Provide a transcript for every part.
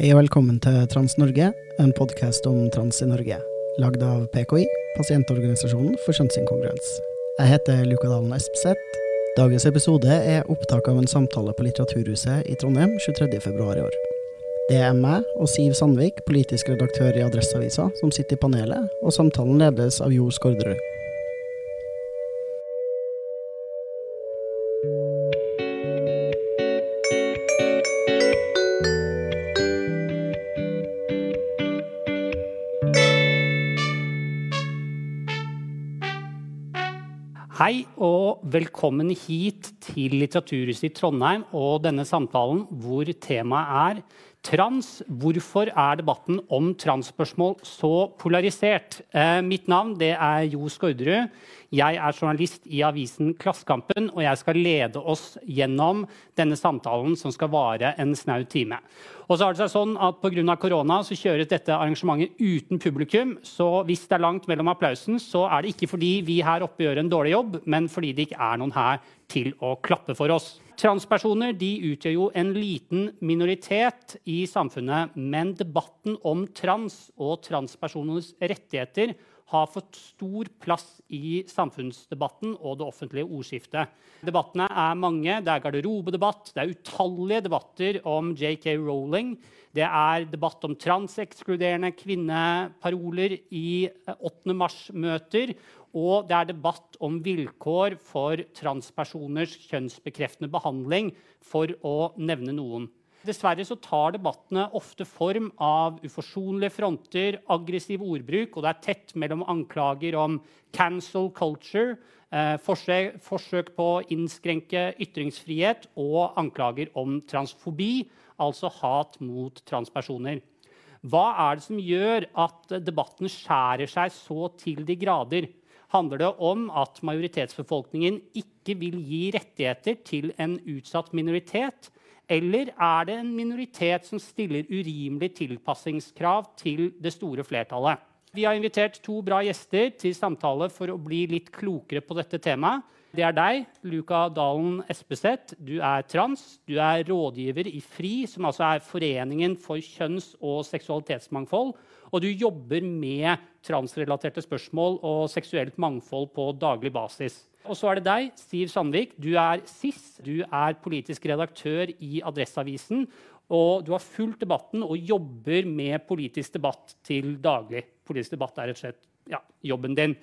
Hei og velkommen til Trans-Norge, en podkast om trans i Norge. Lagd av PKI, pasientorganisasjonen for kjønnsinkongruens. Jeg heter Luka Dalen Espeseth. Dagens episode er opptak av en samtale på Litteraturhuset i Trondheim 23.2 i år. Det er meg og Siv Sandvik, politisk redaktør i Adresseavisa, som sitter i panelet, og samtalen ledes av Jo Skårderud. Velkommen hit til Litteraturhuset i Trondheim og denne samtalen hvor temaet er trans. Hvorfor er debatten om transspørsmål så polarisert? Eh, mitt navn er Jo Skårderud. Jeg er journalist i avisen Klassekampen, og jeg skal lede oss gjennom denne samtalen som skal vare en snau time. Og så har det seg sånn at Pga. korona så kjøres dette arrangementet uten publikum. Så hvis det er langt mellom applausen, så er det ikke fordi vi her oppe gjør en dårlig jobb, men fordi det ikke er noen her til å klappe for oss. Transpersoner utgjør jo en liten minoritet i samfunnet, men debatten om trans og transpersonenes rettigheter har fått stor plass i samfunnsdebatten og det offentlige ordskiftet. Debattene er mange. Det er garderobedebatt, det er utallige debatter om JK Rowling. Det er debatt om transekskluderende kvinneparoler i 8. mars-møter. Og det er debatt om vilkår for transpersoners kjønnsbekreftende behandling, for å nevne noen. Dessverre så tar debattene ofte form av uforsonlige fronter, aggressiv ordbruk, og det er tett mellom anklager om cancel culture, eh, forsøk, forsøk, på å innskrenke ytringsfrihet og anklager om transfobi, altså hat mot transpersoner. Hva er det som gjør at debatten skjærer seg så til de grader? Handler det om at majoritetsbefolkningen ikke vil gi rettigheter til en utsatt minoritet? Eller er det en minoritet som stiller urimelige tilpassingskrav til det store flertallet? Vi har invitert to bra gjester til samtale for å bli litt klokere på dette temaet. Det er deg, Luka Dalen Espeseth. Du er trans. Du er rådgiver i FRI, som altså er Foreningen for kjønns- og seksualitetsmangfold. Og du jobber med transrelaterte spørsmål og seksuelt mangfold på daglig basis. Og så er det deg, Siv Sandvik. Du er SIS. Du er politisk redaktør i Adresseavisen. Og du har fulgt debatten og jobber med politisk debatt til daglig. Politisk debatt er rett og slett ja, jobben din.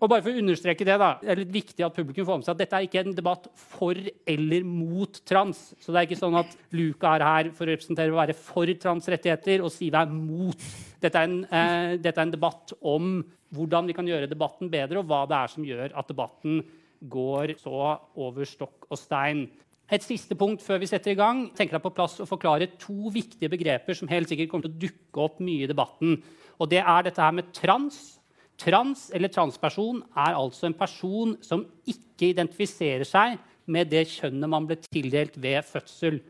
Og bare for å understreke Det da, det er litt viktig at publikum får med seg at dette er ikke en debatt for eller mot trans. Så det er ikke sånn at Luca er her for å representere å være for transrettigheter, og si er mot. Dette er, en, eh, dette er en debatt om hvordan vi kan gjøre debatten bedre, og hva det er som gjør at debatten går så over stokk og stein. Et siste punkt før vi setter i gang. tenker jeg på plass å forklare to viktige begreper som helt sikkert kommer til å dukke opp mye i debatten. Og Det er dette her med trans. Trans eller transperson er altså en person som ikke identifiserer seg med det kjønnet man ble tildelt ved fødsel.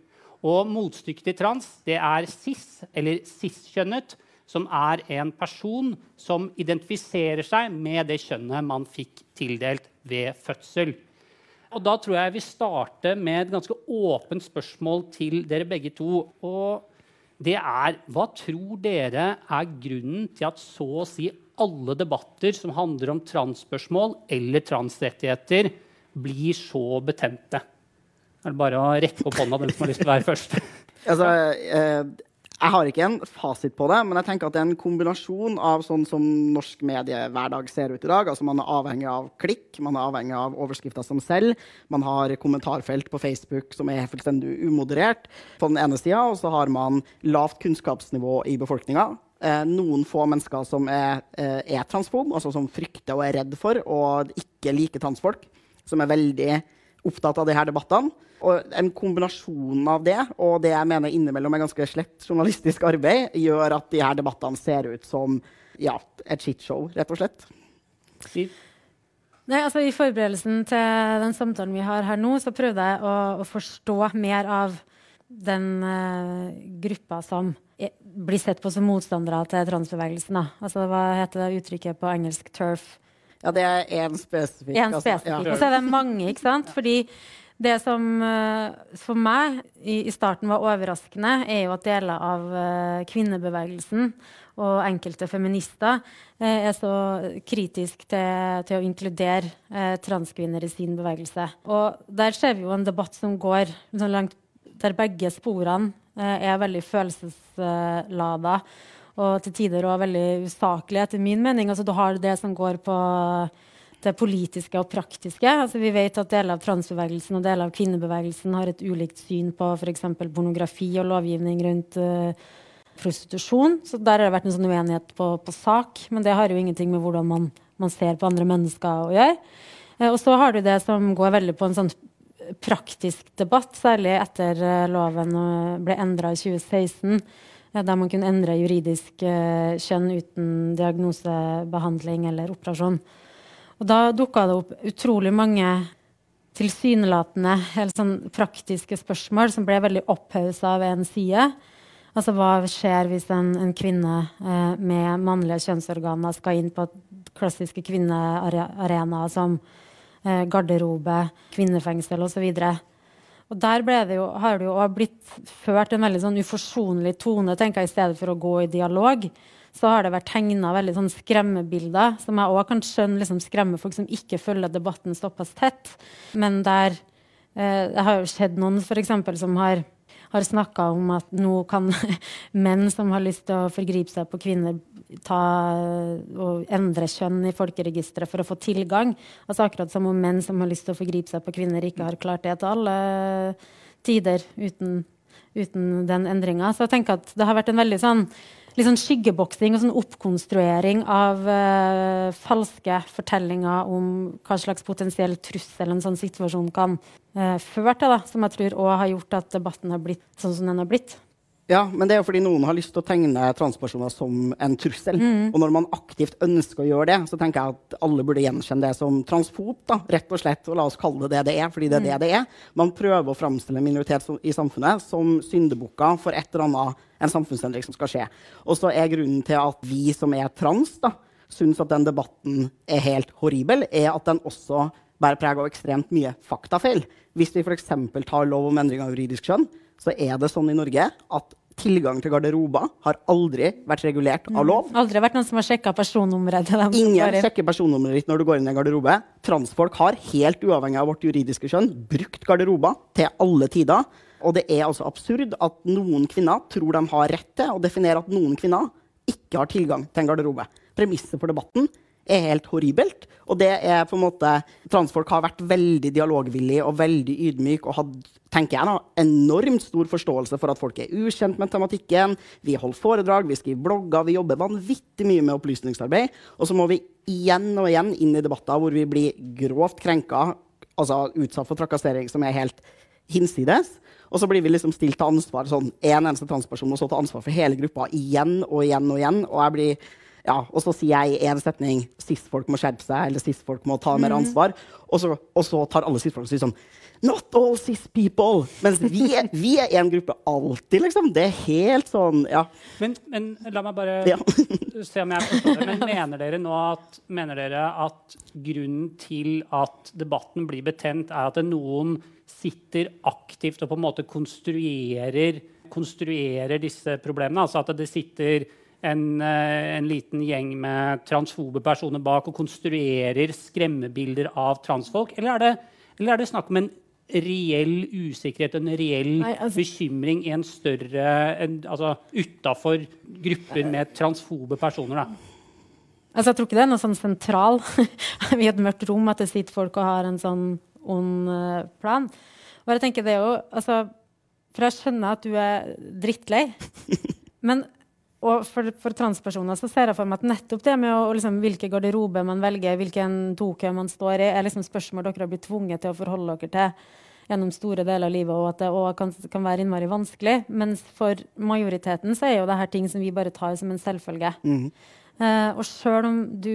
Og Motstykket til trans det er cis, eller cis-kjønnet, som er en person som identifiserer seg med det kjønnet man fikk tildelt ved fødsel. Og Da tror jeg vi starter med et ganske åpent spørsmål til dere begge to. Og det er Hva tror dere er grunnen til at så å si alle debatter som handler om transspørsmål eller transrettigheter, blir så betente? Det bare å rekke opp hånda, den som har lyst til å være først? altså, eh, jeg har ikke en fasit på det, men jeg tenker at det er en kombinasjon av sånn som norsk mediehverdag ser ut i dag. Altså Man er avhengig av klikk, man er avhengig av overskrifter som selv. Man har kommentarfelt på Facebook som er fullstendig umoderert på den ene sida, og så har man lavt kunnskapsnivå i befolkninga. Eh, noen få mennesker som er, eh, er transfob, altså som frykter og er redd for og ikke liker transfolk, som er veldig opptatt av disse debattene. Og en kombinasjon av det og det jeg mener innimellom er ganske slett journalistisk arbeid, gjør at de her debattene ser ut som ja, et shitshow, rett og slett. Siv? Nei, altså I forberedelsen til den samtalen vi har her nå, så prøvde jeg å, å forstå mer av den uh, gruppa som blir sett på som motstandere til transbevegelsen. Da. Altså, hva heter det uttrykket på engelsk? Turf? Ja, det er én spesifikk. En spesifikk. Altså, ja. Og så er det mange, ikke sant? Fordi det som uh, for meg i, i, starten var overraskende, er jo at deler av uh, kvinnebevegelsen og enkelte feminister eh, er så kritisk til, til å inkludere eh, transkvinner i sin bevegelse. Og der ser vi jo en debatt som går sånn langt, der begge sporene eh, er veldig følelseslada. Og til tider òg veldig usaklig, etter min mening. Altså, du har det som går på det politiske og praktiske. Altså, vi vet at deler av transbevegelsen og deler av kvinnebevegelsen har et ulikt syn på f.eks. pornografi og lovgivning rundt uh, prostitusjon. Så der har det vært en sånn uenighet på, på, sak. Men det har jo ingenting med hvordan man, man ser på andre mennesker å gjøre. Eh, og så har du det som går veldig på en sånn praktisk debatt, særlig etter uh, loven uh, ble endra i 2016. Uh, der man kunne endre juridisk eh, kjønn uten diagnosebehandling eller operasjon. Og da dukka det opp utrolig mange tilsynelatende helt sånn praktiske spørsmål som ble veldig opphausa av en side. Altså hva skjer hvis en, en kvinne eh, med mannlige kjønnsorganer skal inn på klassiske kvinnearenaer som eh, garderobe, kvinnefengsel osv. Og der det jo, har det jo blitt ført en veldig sånn uforsonlig tone, tenker jeg, i stedet for å gå i dialog. Så har det vært tegna sånn skremmebilder, som jeg òg kan skjønne liksom skremmer folk som ikke følger debatten såpass tett. Men der eh, Det har jo skjedd noen for eksempel, som har har snakka om at nå kan menn som har lyst til å forgripe seg på kvinner, ta og endre kjønn i folkeregisteret for å få tilgang. Altså Akkurat som om menn som har lyst til å forgripe seg på kvinner, ikke har klart det til alle tider uten, uten den endringa. Så jeg tenker at det har vært en veldig sånn litt sånn skyggeboksing og sånn oppkonstruering av uh, falske fortellinger om hva slags potensiell trussel en sånn situasjon kan uh, føre til, da, som jeg tror òg har gjort at debatten har blitt sånn som den har blitt. Ja, men det er jo fordi noen har lyst til å tegne transpersoner som en trussel. Mm. Og når man aktivt ønsker å gjøre det, så tenker jeg at alle burde gjenkjenne det som transfob. da, rett og slett, og La oss kalle det det det er, fordi det er det mm. det er. Man prøver å framstille en minoritet i samfunnet som syndebukker for et eller annet en samfunnsendring som skal skje. Og så er grunnen til at vi som er trans, da, syns at den debatten er helt horribel, er at den også bærer preg av ekstremt mye faktafeil. Hvis vi f.eks. tar lov om endring av juridisk kjønn, så er det sånn i Norge at tilgang til garderober har aldri vært regulert av lov. Mm. Aldri vært noen som har sjekka personnummeret til dem. Ingen sjekker personnummeret ditt når du går inn i en garderobe. Transfolk har, helt uavhengig av vårt juridiske kjønn, brukt garderober til alle tider. Og det er altså absurd at noen kvinner tror de har rett til å definere at noen kvinner ikke har tilgang til en garderobe. Premisset for debatten er helt horribelt. Og det er på en måte Transfolk har vært veldig dialogvillige og veldig ydmyke og hadde tenker jeg da, enormt stor forståelse for at folk er ukjent med tematikken. Vi holder foredrag, vi skriver blogger, vi jobber vanvittig mye med opplysningsarbeid. Og så må vi igjen og igjen inn i debatter hvor vi blir grovt krenka, altså utsatt for trakassering som er helt hinsides. Og så blir vi liksom stilt til ansvar sånn en eneste transperson og så ta ansvar for hele gruppa igjen og igjen og igjen. Og jeg blir ja, og så sier jeg i én setning sist folk må skjerpe seg, eller sist folk må ta mer mhm. ansvar. Og så, og så tar alle sist folk og sier sånn Not all cis people! Mens vi er, vi er en gruppe alltid, liksom. Det er helt sånn, ja. Men, men la meg bare ja. se om jeg forstår det. Men mener dere nå at, mener dere at grunnen til at debatten blir betent, er at noen sitter aktivt og på en måte konstruerer, konstruerer disse problemene? Altså at det sitter en, eh, en, liten gjeng med transfobe personer bak og konstruerer skremmebilder av transfolk? Eller er det, eller er det snakk om en reell usikkerhet en reell Nei, altså, bekymring i en større en, altså utafor grupper med transfobe personer? da? Altså, jeg tror ikke det er noe sånn sentral i et mørkt rom at det sitter folk og har en sånn ond uh, plan. Og jeg tenker det jo, altså, For jeg skjønner at du er drittlei. Men og for, for, transpersoner så ser jeg for meg at nettopp det med å, liksom, hvilke garderobe man velger, hvilken tokø man står i, er liksom spørsmål dere har blitt tvunget til å forholde dere til gjennom store deler av livet, og at det også kan, kan være innmari vanskelig. Mens for majoriteten så er jo det her ting som vi bare tar som en selvfølge. Mm. Uh, og sjøl om du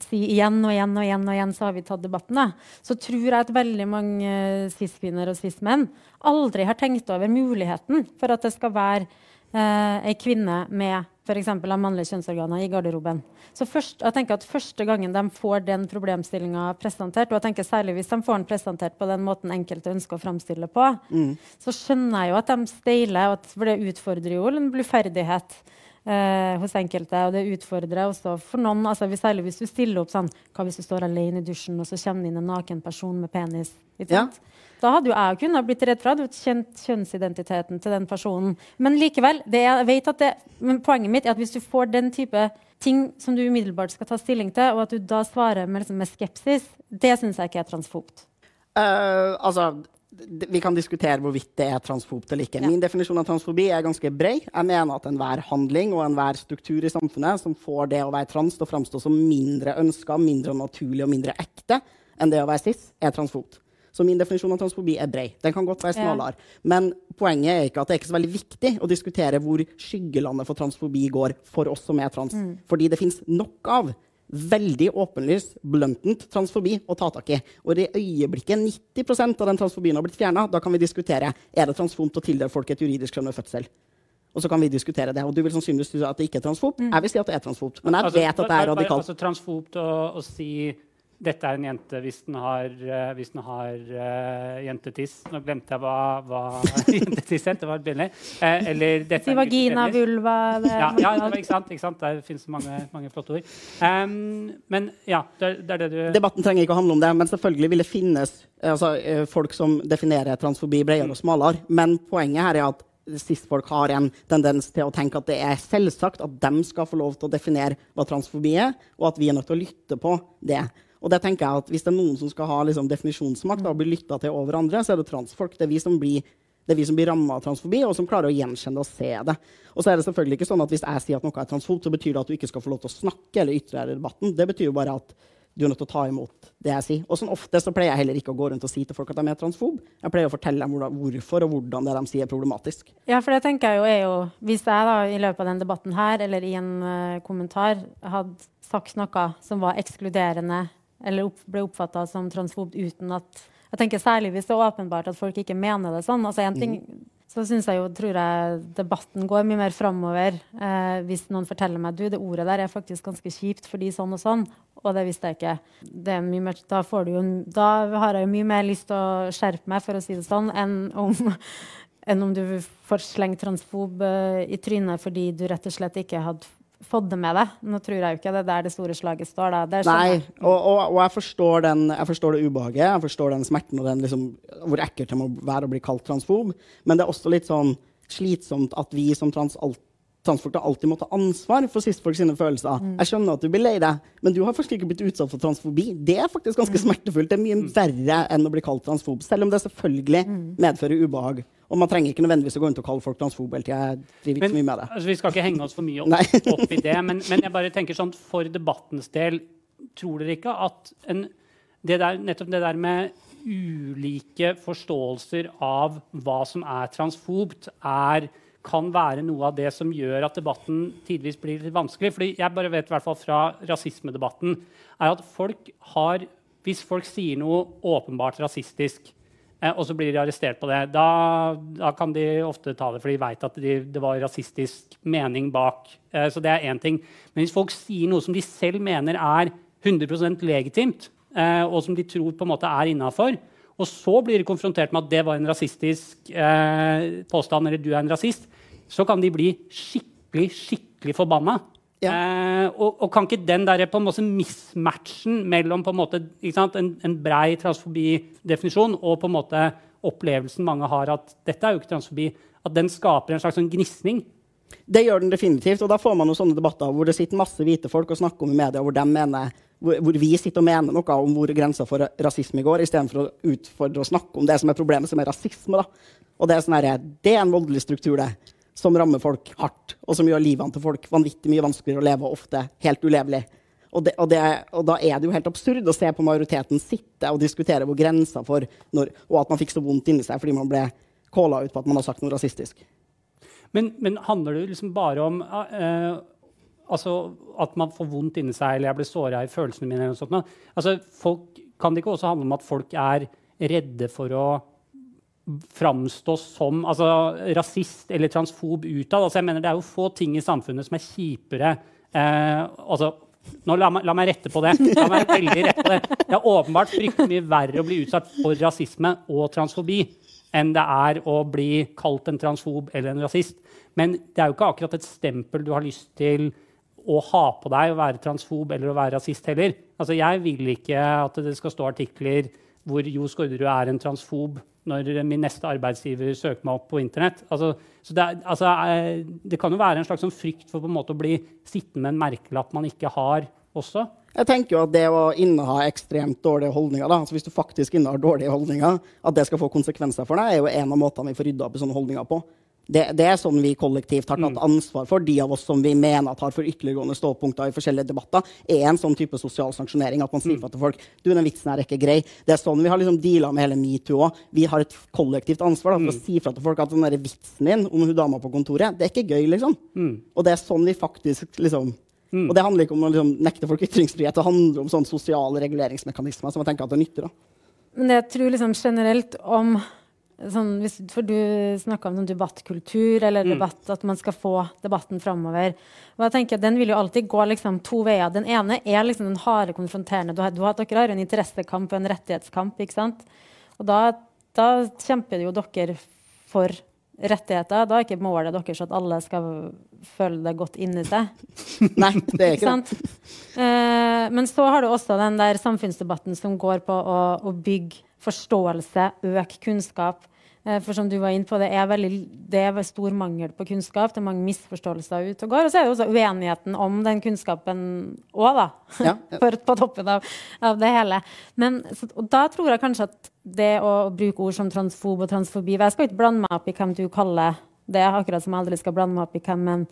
sier igjen og igjen og igjen, og igjen, så har vi tatt debatten, da, så tror jeg at veldig mange cis-kvinner og cis-menn aldri har tenkt over muligheten for at det skal være eh, ei kvinne med f.eks. av mannlige kjønnsorganer i garderoben. Så først, jeg tenker at Første gangen de får den problemstillinga presentert, og jeg tenker særlig hvis de får den presentert på den måten enkelte ønsker å framstille på, mm. så skjønner jeg jo at de steiler, for det utfordrer jo en bluferdighet eh, hos enkelte. Og det utfordrer også for noen, altså hvis, særlig hvis du stiller opp sånn Hva hvis du står alene i dusjen, og så kommer det inn en naken person med penis? Ja. Da hadde jo jeg kunnet blitt redd for å kjent kjønnsidentiteten til den personen. Men likevel, jeg vet at det, men poenget mitt er at hvis du får den type ting som du umiddelbart skal ta stilling til, og at du da svarer med, liksom, med skepsis, det syns jeg ikke er transfobt. Uh, altså, vi kan diskutere hvorvidt det er transfobt eller ikke. Ja. Min definisjon av transfobi er ganske bred. Jeg mener at enhver handling og enhver struktur i samfunnet som får det å være trans til å framstå som mindre ønska, mindre naturlig og mindre ekte enn det å være cis, er transfobt. Så min definisjon av transfobi er brei. Den kan godt være smalere. Ja. Men poenget er ikke at det er ikke så veldig viktig å diskutere hvor skyggelandet for transfobi går for oss som er trans. Mm. Fordi det fins nok av veldig åpenlys, bluntent transfobi å ta tak i. Og i øyeblikket 90% av den transfobien har blitt fjerna, da kan vi diskutere er det transfobt å tildele folk et juridisk kjønn ved fødsel. Og så kan vi diskutere det. Og du vil sannsynligvis si at det ikke er transfobt. Mm. Jeg vil si at det er transfobt. Men jeg altså, vet at det er radikalt. Altså transfobt å, å si dette er en jente hvis den har, uh, hvis den har uh, jentetiss. Nå glemte jeg hva, hva jentetiss het. Det var billig. Uh, eller dette vagina, vulva ja, ja, det var, ikke sant. Ikke sant? Der finnes mange, mange flotte ord. Um, men ja, det, det, er det du Debatten trenger ikke å handle om det, men selvfølgelig vil det finnes altså, folk som definerer transfobi bredere og smalere. Men poenget her er at cis-folk har en tendens til å tenke at det er selvsagt at de skal få lov til å definere hva transfobi er, og at vi er nødt til å lytte på det. Og det tenker jeg at Hvis det er noen som skal ha liksom, definisjonsmakt og bli lytta til over andre, så er det transfolk. Det er vi som blir det blir ramma av transfobi, og som klarer å gjenkjenne det og se det. Og så er det selvfølgelig ikke sånn at Hvis jeg sier at noe er transfob, så betyr det at du ikke skal få lov til å snakke eller ytre deg i debatten. Det betyr jo bare at du er nødt til å ta imot det jeg sier. Og sånn ofte så pleier jeg heller ikke å gå rundt og si til folk at de er transfob. Jeg pleier å fortelle dem hvorfor og hvordan det de sier, er problematisk. Ja, for det tenker jeg jo er jo Hvis jeg da i løpet av den debatten her, eller i en uh, kommentar, hadde sagt noe som var ekskluderende eller opp, ble oppfatta som transfobt uten at jeg tenker Særlig hvis det er åpenbart at folk ikke mener det sånn. altså en ting mm. så synes jeg jo, tror jeg debatten går mye mer framover eh, hvis noen forteller meg du, det ordet der er faktisk ganske kjipt fordi sånn og sånn. Og det visste jeg ikke. Det mer, da, jo, da, har jeg jo mye mer lyst til å skjerpe meg, for å si det sånn, enn om, enn om du får slengt transfob uh, i trynet fordi du rett og slett ikke hadde fått det med deg. Nå tror jeg jo ikke det er der det store slaget står. Da. Nei, og, og, og jeg, forstår den, jeg, forstår det ubehaget, jeg forstår den smerten og den liksom, hvor ekkelt det må være å bli kalt transfob. Men det er også litt sånn slitsomt at vi som trans alt, transfolk alltid måttet ta ansvar for cis-folk sine følelser. Mm. Jeg skjønner at du blir lei deg, men du har faktisk ikke blitt utsatt for transfobi. Det er faktisk ganske mm. smertefullt. Det er mye mm. verre enn å bli kalt transfob, selv om det selvfølgelig mm. medfører ubehag. Og man trenger ikke nødvendigvis å gå rundt og kalle folk transfobe hele tida. Altså, vi skal ikke henge oss for mye opp, opp i det, men, men, jeg bare tenker sånn for debattens del Tror dere ikke at en, det der, nettopp det der med ulike forståelser av hva som er transfobt, er, kan være noe av det som gjør at debatten tidvis blir litt vanskelig. Fordi jeg bare vet i hvert fall fra rasismedebatten er at folk har Hvis folk sier noe åpenbart rasistisk, Eh, og så blir de arrestert på det. Da, da, kan de ofte ta det, for de veit at de, det var rasistisk mening bak. Eh, så det er én ting. Men hvis folk sier noe som de selv mener er 100% legitimt, eh, og som de tror på en måte er innafor, og så blir de konfrontert med at det var en rasistisk påstand, eller du er en rasist, så kan de bli skikkelig, skikkelig forbanna. Ja. Eh, og, og, kan ikke den der, på en måte mismatchen mellom på en, måte, en, en brei transfobidefinisjon og på en måte opplevelsen mange har at dette er jo ikke transfobi, at den skaper en slags sånn gnisning? Det gjør den definitivt. og Da får man jo sånne debatter hvor det sitter masse hvite folk og snakker om i media hvor, de mener, hvor, vi sitter og mener noe om hvor grensa for rasisme går, istedenfor å utfordre og snakke om det som er problemet, som er rasisme. Da. Og det er, sånn her, det er en voldelig struktur, det som rammer folk hardt, og som gjør livene til folk vanvittig mye vanskeligere å leve, og ofte helt ulevelig. Og, det, og, det, og, da er det jo helt absurd å se på majoriteten sitte og diskutere hvor grensa for når, Og at man fikk så vondt inni seg fordi man ble calla ut på at man har sagt noe rasistisk. Men, men handler det liksom bare om uh, altså, at man får vondt inni seg, eller jeg blir såra i følelsene mine. eller noe sånt. Altså, folk, kan det ikke også handle om at folk er redde for å framstå som altså, rasist eller transfob utad? Altså, jeg mener, det er jo få ting i samfunnet som er kjipere eh, altså, nå la meg, la meg, rette på det. La meg veldig rette på det. Det er åpenbart fryktelig mye verre å bli utsatt for rasisme og transfobi enn det er å bli kalt en transfob eller en rasist. Men det er jo ikke akkurat et stempel du har lyst til å ha på deg å være transfob eller å være rasist heller. Altså, jeg vil ikke at det skal stå artikler hvor Jo Skårderud er en transfob når min neste arbeidsgiver søker meg opp på internett. Altså, det, altså, eh, det, kan jo være en slags sånn frykt for å bli sittende med en merkelapp man ikke har også. Jeg tenker jo at det å inneha ekstremt dårlige holdninger, da, altså hvis du faktisk innehar dårlige holdninger, at det skal få konsekvenser for deg, er jo en av måtene vi får rydda opp i sånne holdninger på. Det, det, er sånn vi kollektivt har tatt mm. ansvar for. De av oss som vi mener at har for ytterliggående ståpunkter i forskjellige debatter, er en sånn type sosial sanksjonering. At man sier mm. til folk du, den vitsen her er ikke grei. Det er sånn vi har liksom deala med hele metoo òg. Vi har et kollektivt ansvar da, for mm. å si fra til folk at den der vitsen din om hun dama på kontoret, det er ikke gøy, liksom. Mm. Og det er sånn vi faktisk liksom Mm. Og det handler ikke om å liksom, nekte folk ytringsfrihet, det handler om sånn sosiale reguleringsmekanismer som jeg tenker at det nytter. Da. Men jeg tror liksom generelt om sånn, hvis, For du snakka om sånn debattkultur, eller mm. at man skal få debatten framover. Og jeg tenker at Den vil jo alltid gå liksom, to veier. Den ene er liksom den harde, konfronterende. Du har, du har, dere har en interessekamp og en rettighetskamp. ikke sant? Og da, da kjemper jo dere for rettigheter. Da er ikke målet deres at alle skal føle det godt inni seg. Nei, det er ikke det. Eh, men så har du også den der samfunnsdebatten som går på å, å bygge forståelse, øke kunnskap. Eh, for som du var inne på, det er, veldig, det er stor mangel på kunnskap. Det er mange misforståelser ute og går. Og så er det også uenigheten om den kunnskapen òg, da. Ja, ja. på toppen av, av, det hele. Men, så, og da tror jeg kanskje at det å bruke ord som transfob og transfobi Jeg skal ikke blande meg opp i hvem du kaller det, akkurat som jeg aldri skal blande meg opp i hvem en,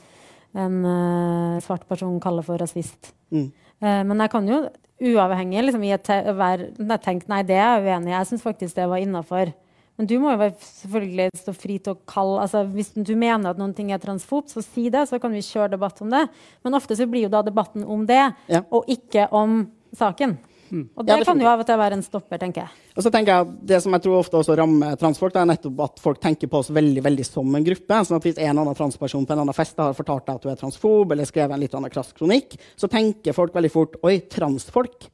en uh, svart person kaller for rasist. Mm. Uh, men jeg kan jo uavhengig liksom, i et, være, tenke nei, det er jeg uenig i. Jeg syns faktisk det var innafor. Men du må jo selvfølgelig stå fri til å kalle altså, Hvis du mener at noen ting er transfobt, så si det, så kan vi kjøre debatt om det. Men ofte så blir jo da debatten om det, ja. og ikke om saken. Mm. Og det, ja, det kan jo av og til være en stopper, tenker jeg. Og så tenker jeg Det som jeg tror ofte også rammer transfolk, det er nettopp at folk tenker på oss veldig veldig som en gruppe. sånn at Hvis en annen transperson på en annen fest har fortalt deg at du er transfob, eller skrevet en litt annen krass kronikk, så tenker folk veldig fort Oi, transfolk?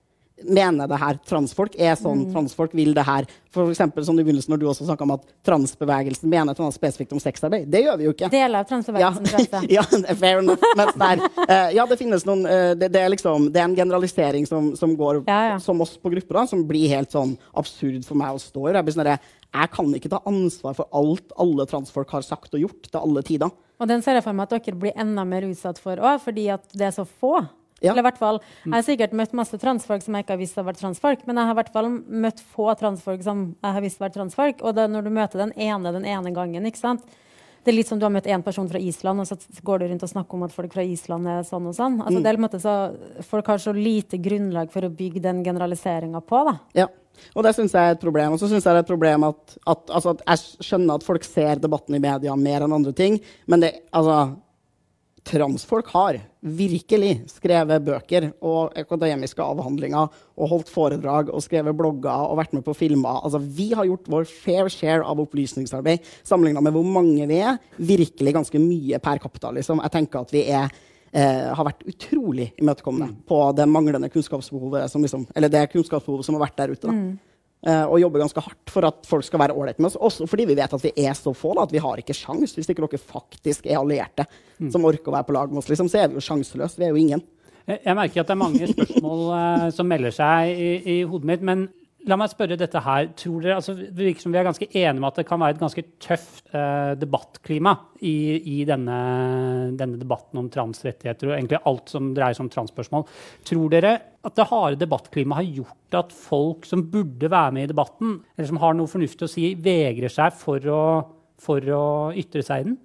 Mener det her transfolk er sånn mm. transfolk vil det her. For eksempel, som i begynnelsen når du også snakka om at transbevegelsen mener noe spesifikt om sexarbeid. Det gjør vi jo ikke. Deler av transbevegelsen, ja, ja, fair enough. Der, uh, ja, det finnes noen uh, det, det, er liksom, det er en generalisering som, som går ja, ja. som oss på grupper, da, som blir helt sånn absurd for meg å stå i. Jeg, sånn jeg kan ikke ta ansvar for alt alle transfolk har sagt og gjort til alle tider. Og den ser jeg for meg at dere blir enda mer utsatt for òg, fordi at det er så få. Ja. Eller hvert fall, Jeg har sikkert møtt masse transfolk som jeg ikke har visst har vært transfolk, men jeg har i hvert fall møtt få transfolk som jeg har visst har vært transfolk. Og det, når du møter den ene den ene gangen ikke sant? Det er litt som du har møtt én person fra Island, og så går du rundt og snakker om at folk fra Island er sånn og sånn. Altså, mm. det er en måte så, folk har så lite grunnlag for å bygge den generaliseringa på. da. Ja. Og det syns jeg er et problem. Og så syns jeg det er et problem at, at, altså, at, jeg skjønner at folk ser debatten i media mer enn andre ting, men det, altså, transfolk har virkelig skrevet bøker og akademiske avhandlinger og holdt foredrag og skrevet blogger og vært med på filmer. Altså, vi har gjort vår fair share av opplysningsarbeid sammenligna med hvor mange vi er. Virkelig ganske mye per kapital. Liksom. Jeg tenker at vi er, eh, har vært utrolig imøtekommende på det manglende kunnskapsbehovet som, liksom, eller det kunnskapsbehovet som har vært der ute. Da. Mm. Uh, og jobber ganske hardt for at folk skal være ålreite med oss. Også fordi vi vet at vi er så få da, at vi har ikke sjans hvis ikke dere faktisk er allierte mm. som orker å være på lag med oss. Liksom, så er vi jo sjanseløse. Vi er jo ingen. Jeg merker at det er mange spørsmål uh, som melder seg i, i, hodet mitt. men La meg spørre dette her. Tror dere, altså, Vi er ganske enige om at det kan være et ganske tøft uh, debattklima i, i denne, denne, debatten om transrettigheter og egentlig alt som dreier seg om transspørsmål. Tror dere at det harde debattklimaet har gjort at folk som burde være med i debatten, eller som har noe fornuftig å si, vegrer seg for å, for å ytre seg i den?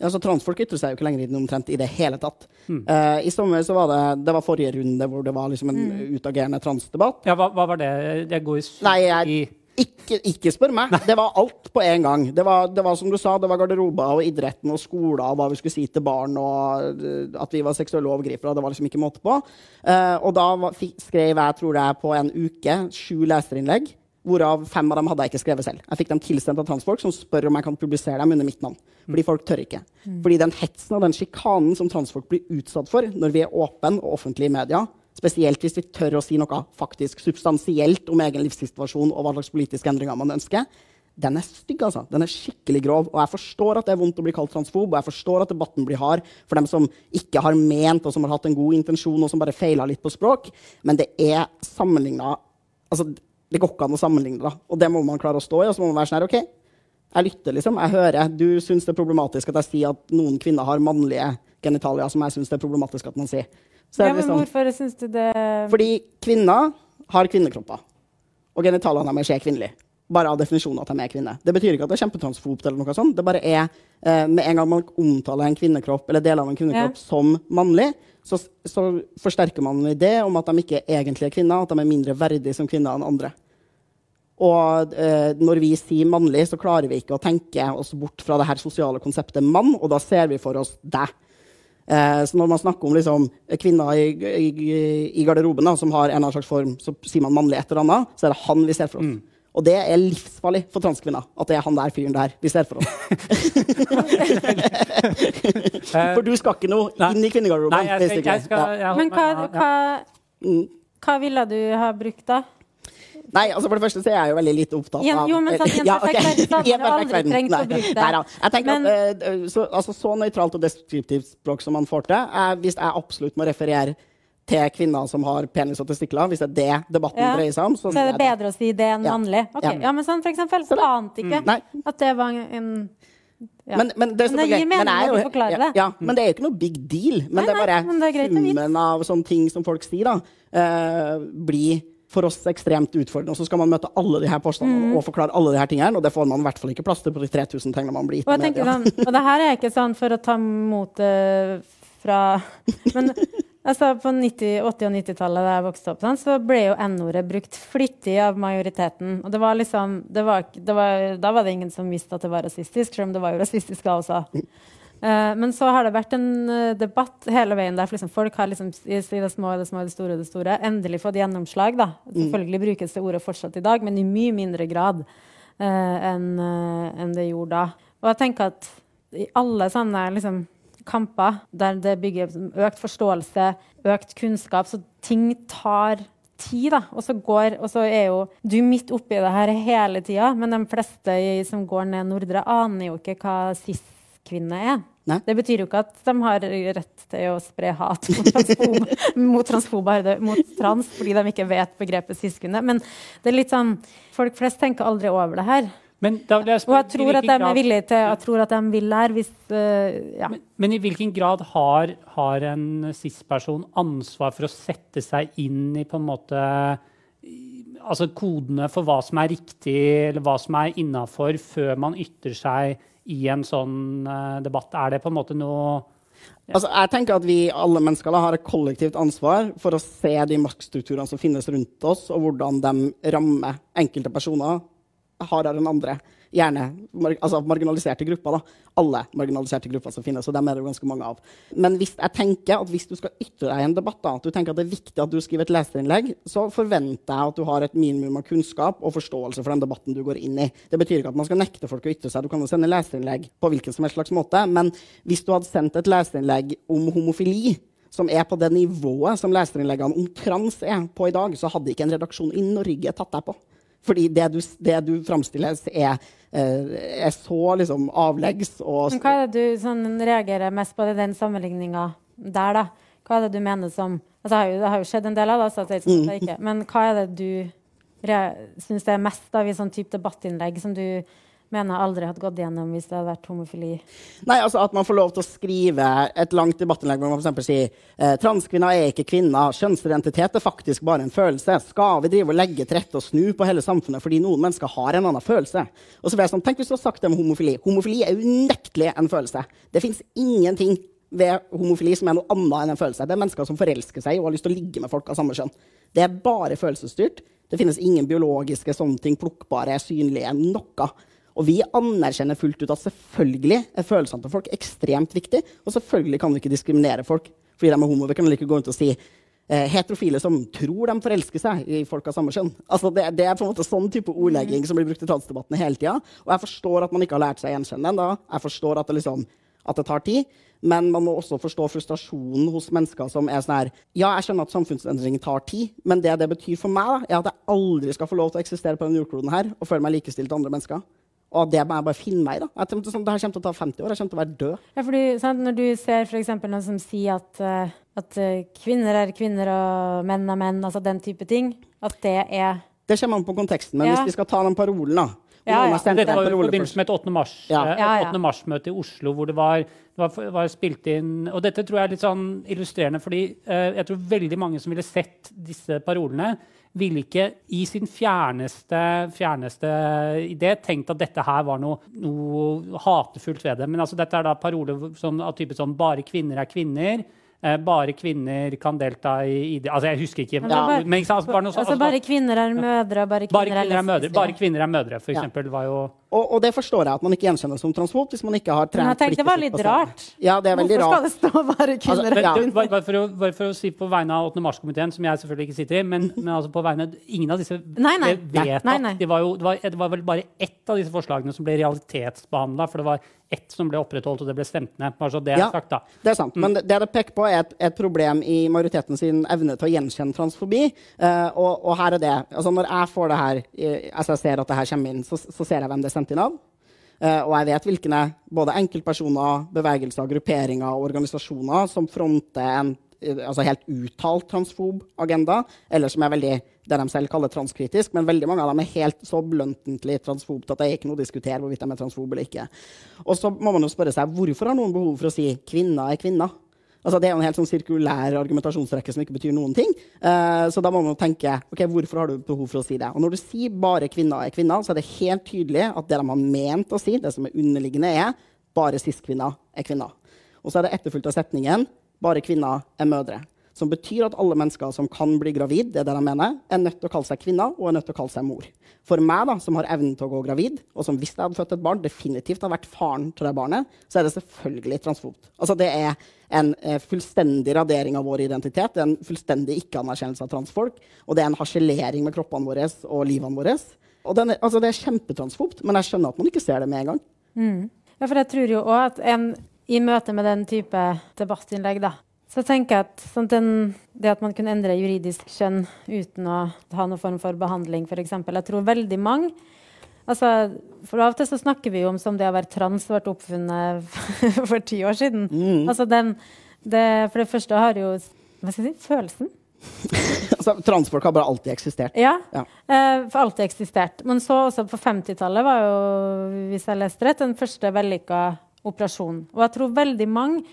Altså, transfolk ytrer seg jo ikke lenger omtrent i det hele tatt. Mm. Uh, I sommer så var det, det var forrige runde hvor det var liksom en mm. utagerende transdebatt. Ja, hva, hva, var det? Det går i, Nei, jeg, Ikke, ikke spør meg. Det var alt på en gang. Det var, det var som du sa, det var garderober og idretten og skoler og hva vi skulle si til barn, og eh, at vi var seksuelle overgripere. Det var liksom ikke måte på. Uh, og da var, skrev jeg, tror jeg, på en uke sju leserinnlegg. Hvorav fem av dem hadde jeg ikke skrevet selv. Jeg fikk dem tilsendt av transfolk som spør om jeg kan publisere dem under mitt navn. Fordi folk tør ikke. Mm. Fordi den hetsen og den sjikanen som transfolk blir utsatt for når vi er åpne og offentlige i media, Spesielt hvis vi tør å si noe faktisk substansielt om egen livssituasjon og hva slags politiske endringer man ønsker. Den er stygg, altså. Den er skikkelig grov. Og jeg forstår at det er vondt å bli kalt transfob, og jeg forstår at debatten blir hard for dem som ikke har ment, og som har hatt en god intensjon, og som bare feila litt på språk. Men det er sammenligna altså, Det går ikke an å sammenligne, da. Og det må man klare å stå i. Og så må man være sånn her, OK, jeg lytter, liksom. Jeg hører. Du syns det er problematisk at jeg sier at noen kvinner har mannlige genitalier, som jeg syns det er problematisk at man sier. Ja, men liksom, hvorfor syns du det Fordi kvinner har kvinnekropper. Og genitaliene deres er kvinnelige. Bare av definisjonen at de er kvinner. Det betyr ikke at det er kjempetransfobt. eller noe sånt. Det bare er, eh, Med en gang man omtaler en kvinnekropp eller deler av en kvinnekropp ja. som mannlig, så, så, forsterker man en idé om at de ikke egentlig er kvinner, at de er mindre verdige som kvinner enn andre. Og eh, når vi sier mannlig, så klarer vi ikke å tenke oss bort fra det her sosiale konseptet mann, og da ser vi for oss deg. Eh, så når man snakker om liksom, kvinner i, i, i garderoben da, som har en eller annen slags form, så sier man mannlig et eller annet, så er det han vi ser for oss. Mm. Og det er livsfarlig for transkvinner at det er han der fyren der vi ser for oss. for du skal ikke noe inn i kvinnegarderoben. Nei, jeg skal, jeg skal, jeg Men hva, hva, mm. hva ville du ha brukt, da? Nei, altså For det første så er jeg jo veldig lite opptatt av Jo, men sant, i en ja, okay. aldri trengt å bruke det. Nei, jeg tenker men, at uh, så, altså, så nøytralt og deskriptivt språk som man får til, er hvis jeg absolutt må referere til kvinner som har penis og testikler, hvis det er det debatten ja. dreier seg om. Så, så er det bedre å si det enn mannlig? Okay. Ja. men sånn for eksempel, så ante ikke mm. at det var en ja. Men, men, det, men, det gir mening når du forklarer det. Ja, men det er jo ikke noe big deal. Men nei, det er bare det er summen av sånne ting som folk sier, da, uh, blir for oss ekstremt utfordrende. Og så skal man møte alle de her påstandene mm. og forklare alle de her tingene, og det får man i hvert fall ikke plass til på de 3000 tingene man blir gitt. Og, sånn, og det her er ikke sånn for å ta motet fra Men altså, på 90, 80- og 90-tallet da jeg vokste opp, sånn, så ble jo N-ordet brukt flittig av majoriteten. Og det var liksom det var, det var, Da var det ingen som visste at det var rasistisk, selv om det var jo rasistisk da også. Uh, men så har det vært en uh, debatt hele veien der liksom, folk har liksom, i det små, det små, det store, det store, endelig fått gjennomslag. Da. Mm. Selvfølgelig brukes det ordet fortsatt i dag, men i mye mindre grad uh, enn en det gjorde da. Og jeg tenker at i alle sånne liksom, kamper der det bygger økt forståelse, økt kunnskap, så ting tar tid, da. Og så, går, og så er jo du midt oppi det her hele tida, men de fleste som går ned Nordre, aner jo ikke hva cis-kvinne er. Nei. Det betyr jo ikke at de har rett til å spre hat mot, transfob, mot mot trans, fordi de ikke vet begrepet cis-kvinne. Men det er litt sånn, folk flest tenker aldri over det her. Men og jeg tror at de er villige til Jeg tror at de vil lære hvis uh, ja. men, men, i hvilken grad har, har en cis-person ansvar for å sette seg inn i på en måte altså kodene for hva som er riktig, eller hva som er innafor, før man ytrer seg i en sånn uh, debatt? Er det på en måte noe ja. Altså, jeg tenker at Vi alle mennesker har et kollektivt ansvar for å se de maktstrukturene som finnes rundt oss, og hvordan de rammer enkelte personer hardere enn andre gjerne altså marginaliserte grupper. da. Alle marginaliserte grupper som finnes, og dem er det jo ganske mange av. Men hvis jeg tenker at hvis du skal ytre deg i en debatt, da, at du tenker at det er viktig at du skriver et leserinnlegg, så forventer jeg at du har et minimum av kunnskap og forståelse for den debatten du går inn i. Det betyr ikke at man skal nekte folk å ytre seg. Du kan jo sende leserinnlegg på hvilken som helst slags måte. Men hvis du hadde sendt et leserinnlegg om homofili, som er på det nivået som leserinnleggene om trans er på i dag, så hadde ikke en redaksjon i Norge tatt deg på. Fordi det du, det du framstiller, er Eh, er så liksom avleggs og Men Hva er det du sånn, reagerer mest på i den sammenligninga der, da? Hva er det du mener som altså, det, har jo, det har jo skjedd en del av det, så det er ikke. men hva er det du syns er mest av i sånn type debattinnlegg som du mener jeg aldri hadde gått gjennom hvis det hadde vært homofili? Nei, altså At man får lov til å skrive et langt debattinnlegg hvor man f.eks. sier eh, transkvinner er ikke kvinner, kjønnsidentitet er faktisk bare en følelse. Skal vi drive og legge til rette og snu på hele samfunnet fordi noen mennesker har en annen følelse? Og så vil jeg sånn, Tenk hvis du har sagt det om homofili. Homofili er unektelig en følelse. Det fins ingenting ved homofili som er noe annet enn en følelse. Det er mennesker som forelsker seg og har lyst til å ligge med folk av samme kjønn. Det er bare følelsesstyrt. Det finnes ingen biologiske sånne ting, plukkbare, synlige, noe. Og vi anerkjenner fullt ut at selvfølgelig er følelsene til folk ekstremt viktig. Og selvfølgelig kan vi ikke diskriminere folk fordi de er homo. Vi kan like gå rundt og si eh, heterofile som tror de forelsker seg i folk av samme kjønn. Altså det, det, er på en måte sånn type ordlegging som blir brukt i transdebattene hele tida. Og jeg forstår at man ikke har lært seg å gjenkjenne den. da. Jeg forstår at det, liksom, at det tar tid. Men man må også forstå frustrasjonen hos mennesker som er sånn her Ja, jeg skjønner at samfunnsendring tar tid, men det det betyr for meg, da, er at jeg aldri skal få lov til å eksistere på denne jordkloden her og føle meg likestilt til andre mennesker. Og det må jeg bare finne meg i. da. Jeg sånn, det her kommer til å ta 50 år. Jeg kommer til å være død. Ja, fordi, sant, når du ser for noen som sier at, uh, at uh, kvinner er kvinner og menn er menn, altså den type ting, at det er Det kommer an på konteksten. Men ja. hvis vi skal ta den parolen, da. Ja, ja. Dette var i forbindelse med et 8. mars, ja. eh, 8. mars-møte i Oslo hvor det var, var, var, spilt inn Og dette tror jeg er litt sånn illustrerende, fordi eh, jeg tror veldig mange som ville sett disse parolene, ville ikke i sin fjerneste, fjerneste idé tenkt at dette her var noe, noe hatefullt ved det. Men altså, dette er da paroler som, av type sånn 'bare kvinner er kvinner'. Eh, bare kvinner kan delta i idrett Altså, jeg husker ikke. Ja. Men, altså, bare, noe, altså, bare kvinner er mødre, bare kvinner, bare kvinner er, mødre. Bare kvinner er mødre, for eksempel, var jo og, og, det forstår jeg at man ikke gjenkjenner som transfob hvis man ikke har trent Men jeg tenkte det var litt rart. Ja, det er veldig Hvorfor skal det stå bare altså, kvinner altså, ja. bare, bare, for å, bare, for å, si på vegne av 8. mars-komiteen, som jeg selvfølgelig ikke sitter i, men, men altså på vegne Ingen av disse nei, nei. vet nei, nei. at det var, jo, det, var, det var, vel bare ett av disse forslagene som ble realitetsbehandla, for det var ett som ble opprettholdt, og det ble stemt ned. Bare så det er ja, sagt, da. Det er sant. Mm. Men det det peker på, et, et, problem i majoriteten sin evne til å gjenkjenne transfobi. Uh, og, og, her er det. Altså, når jeg får det her, altså jeg ser at det her kommer inn, så, så ser jeg hvem det er sendt inn av. Uh, og jeg vet hvilke både enkeltpersoner, bevegelser, grupperinger og organisasjoner som fronter en altså helt uttalt transfob agenda, eller som er veldig det de selv kaller transkritisk, men veldig mange av dem er helt så bluntentlig transfobt at det er ikke noe å diskutere hvorvidt de er transfobe eller ikke. Og så må man jo spørre seg hvorfor har noen behov for å si 'kvinner er kvinner'? Altså, det er en helt sånn sirkulær argumentasjonsrekke som ikke betyr noen ting. Uh, så da må man tenke ok, hvorfor har du behov for å si det. Og når du sier bare kvinner er kvinner, så er det helt tydelig at det de har ment å si, det som er underliggende, er bare cis-kvinner er kvinner. Og så er det etterfulgt av setningen bare kvinner er mødre. Som betyr at alle mennesker som kan bli gravid, det er det de mener, er nødt til å kalle seg kvinner og er nødt til å kalle seg mor. For meg, da, som har evnen til å gå gravid, og som hvis jeg hadde født et barn, definitivt har vært faren til det barnet, så er det selvfølgelig transfobt. Altså, det er en eh, fullstendig radering av vår identitet, det er en fullstendig ikke-anerkjennelse av transfolk, og det er en harselering med kroppene våre og livene våre. Og den, altså, det er kjempetransfobt, men jeg skjønner at man ikke ser det med en gang. Mm. Ja, for jeg tror jo òg at en, i møte med den type debattinnlegg, da, så tenker jeg at sånn, den, det at man kunne endre juridisk kjønn uten å ha noen form for behandling, f.eks. Jeg tror veldig mange altså, For av og til så snakker vi jo om som det å være trans ble oppfunnet for ti år siden. Mm. Altså den, det, for det første har jo Hva skal jeg si? Følelsen. altså, transfolk har bare alltid eksistert. Ja, ja. Eh, for alltid eksistert. Men så også på 50-tallet var jo, hvis jeg leste rett, den første vellykka operasjonen. Og jeg tror veldig mange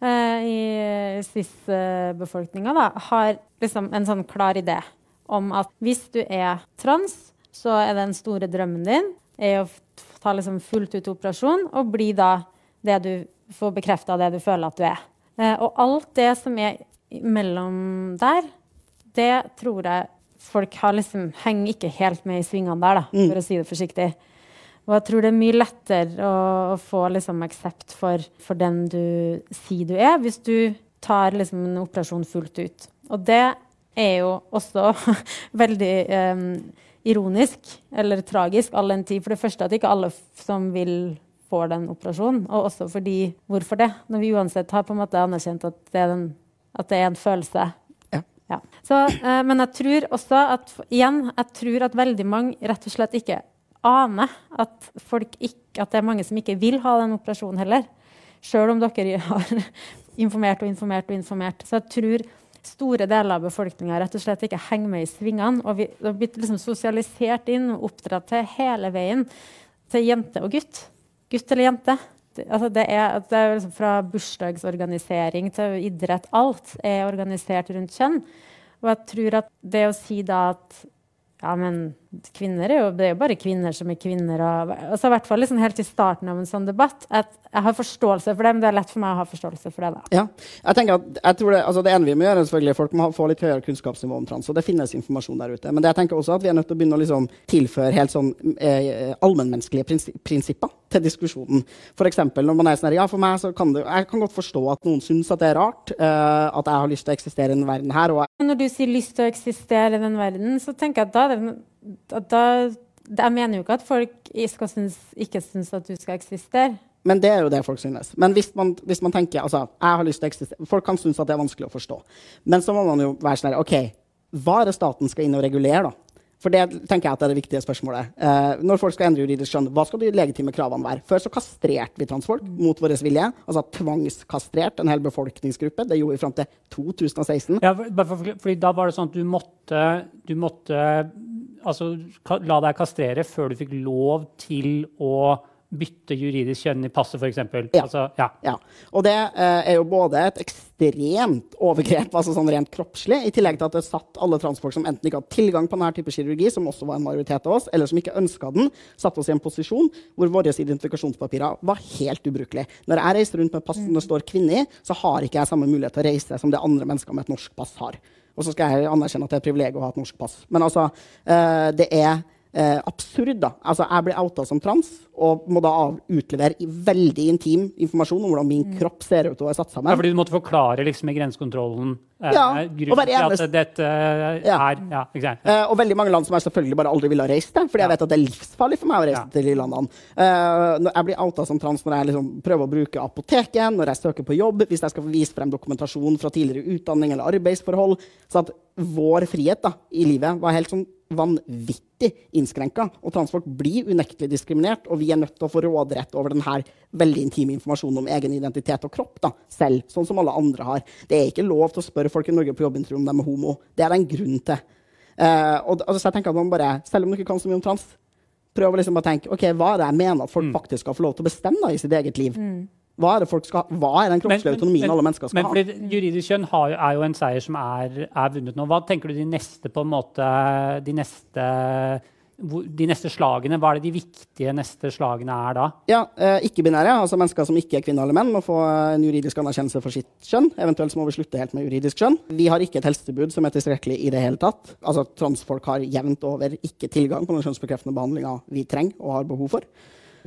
Eh, i cis-befolkninga, har liksom en sånn klar idé om at hvis du er trans, så er den store drømmen din er å ta liksom fullt ut operasjon og bli da det du får bekrefta det du føler at du er. Eh, og alt det som er mellom der, det tror jeg folk har liksom, henger ikke helt med i svingene der, da, for mm. å si det forsiktig. Og jeg tror det er mye lettere å, å få liksom, aksept for, for, den du sier du er, hvis du tar liksom, en operasjon fullt ut. Og det er jo også veldig um, ironisk, eller tragisk, all den tid. For det første at ikke alle som vil får den operasjonen. Og også fordi Hvorfor det? Når vi uansett har på en måte anerkjent at det er, den, at det er en følelse. Ja. Ja. Så, uh, men jeg tror også at igjen, jeg tror at veldig mange rett og slett ikke ane at, ikke, at det er mange som ikke vil ha den operasjonen heller. Sjøl om dere har informert og informert og informert. Så jeg tror store deler av befolkninga rett og slett ikke henger med i svingene. Og vi har blitt liksom sosialisert inn og oppdratt til hele veien til jente og gutt. Gutt eller jente. Altså det er, det er liksom fra bursdagsorganisering til idrett. Alt er organisert rundt kjønn. Og jeg tror at det å si da at ja, men kvinner er jo, det er jo bare kvinner som er kvinner. Og, altså, I hvert fall liksom helt i starten av en sånn debatt. At jeg har forståelse for det, men det er lett for meg å ha forståelse for det. da. Ja, jeg tenker at jeg tror det, altså det ene vi må gjøre, er selvfølgelig Folk må få litt høyere kunnskapsnivå om trans. og Det finnes informasjon der ute. Men det jeg tenker også at vi er nødt til å begynne å liksom tilføre helt sånn eh, allmennmenneskelige prinsi prinsipper til diskusjonen. For eksempel, når man er sånn her, ja, for meg så kan det, Jeg kan godt forstå at noen syns at det er rart eh, at jeg har lyst til å eksistere i denne verden her. Når du sier 'lyst til å eksistere i den verden', så tenker jeg at da, at da Jeg mener jo ikke at folk ikke synes ikke syns at du skal eksistere. Men det er jo det folk synes. Men hvis man, hvis man tenker altså, jeg har lyst til å eksistere, Folk kan synes at det er vanskelig å forstå. Men så må man jo være sånn OK, hva er det staten skal inn og regulere, da? For det tenker jeg at er det viktige spørsmålet. Eh, når folk skal endre juridisk skjønn, hva skal de legitime kravene være? Før så kastrerte vi transfolk mot vår vilje. Altså tvangskastrert en hel befolkningsgruppe. Det gjorde vi fram til 2016. Ja, for, fordi da var det sånn at du måtte, du måtte altså, la deg kastrere før du fikk lov til å bytte juridisk kjønn i passet, f.eks. Ja. Altså, ja. ja. Og det eh, er jo både et ekstremt overgrep, altså sånn rent kroppslig, i tillegg til at det satt alle transfolk som enten ikke hadde tilgang på denne type kirurgi, som også var en majoritet av oss, eller som ikke ønska den, satte oss i en posisjon hvor våre identifikasjonspapirer var helt ubrukelige. Når jeg reiser rundt med pass som det står kvinne i, så har ikke jeg samme mulighet til å reise som det andre mennesker med et norsk pass har. Og så skal jeg anerkjenne at det er et privilegium å ha et norsk pass. Men altså, eh, det er eh, absurd. da. Altså, Jeg blir outa som trans og må da utlevere veldig intim informasjon om hvordan min mm. kropp ser ut og er satt sammen. Ja, fordi du måtte forklare liksom, i grensekontrollen eh, ja, grunnen til at dette ja. er ja, eh, Og veldig mange land som jeg selvfølgelig bare aldri ville ha reist til, fordi jeg vet at det er livsfarlig for meg å reise til de landene. Eh, jeg blir outa som trans når jeg liksom prøver å bruke apoteket, når jeg søker på jobb, hvis jeg skal få vise frem dokumentasjon fra tidligere utdanning eller arbeidsforhold. Så at vår frihet da, i livet var helt sånn vanvittig innskrenka. Og transfolk blir unektelig diskriminert, og vi er nødt til å få råderett over denne veldig intime informasjonen om egen identitet og kropp da, selv, sånn som alle andre har. Det er ikke lov til å spørre folk i Norge på jobbintervju om de er homo. Det er det en grunn til. Uh, og, altså, jeg tenker at man bare, Selv om du ikke kan så mye om trans, prøv å liksom bare tenke ok, hva er det jeg mener at folk mm. faktisk skal få lov til å bestemme da, i sitt eget liv. Mm. Hva er, det folk skal, hva er den kroppslige autonomien alle mennesker skal men, ha? Men Juridisk kjønn har, er jo en seier som er, er, vunnet nå. Hva tenker du de neste på en måte, de neste, de neste slagene? Hva er det de viktige neste slagene er da? Ja, eh, Ikke-binære, altså mennesker som ikke er kvinner eller menn, må få en juridisk anerkjennelse for sitt kjønn. Eventuelt så må vi slutte helt med juridisk kjønn. Vi har ikke et helsetilbud som er tilstrekkelig i det hele tatt. Altså Transfolk har jevnt over ikke tilgang på den kjønnsbekreftende behandlinga vi trenger og har behov for.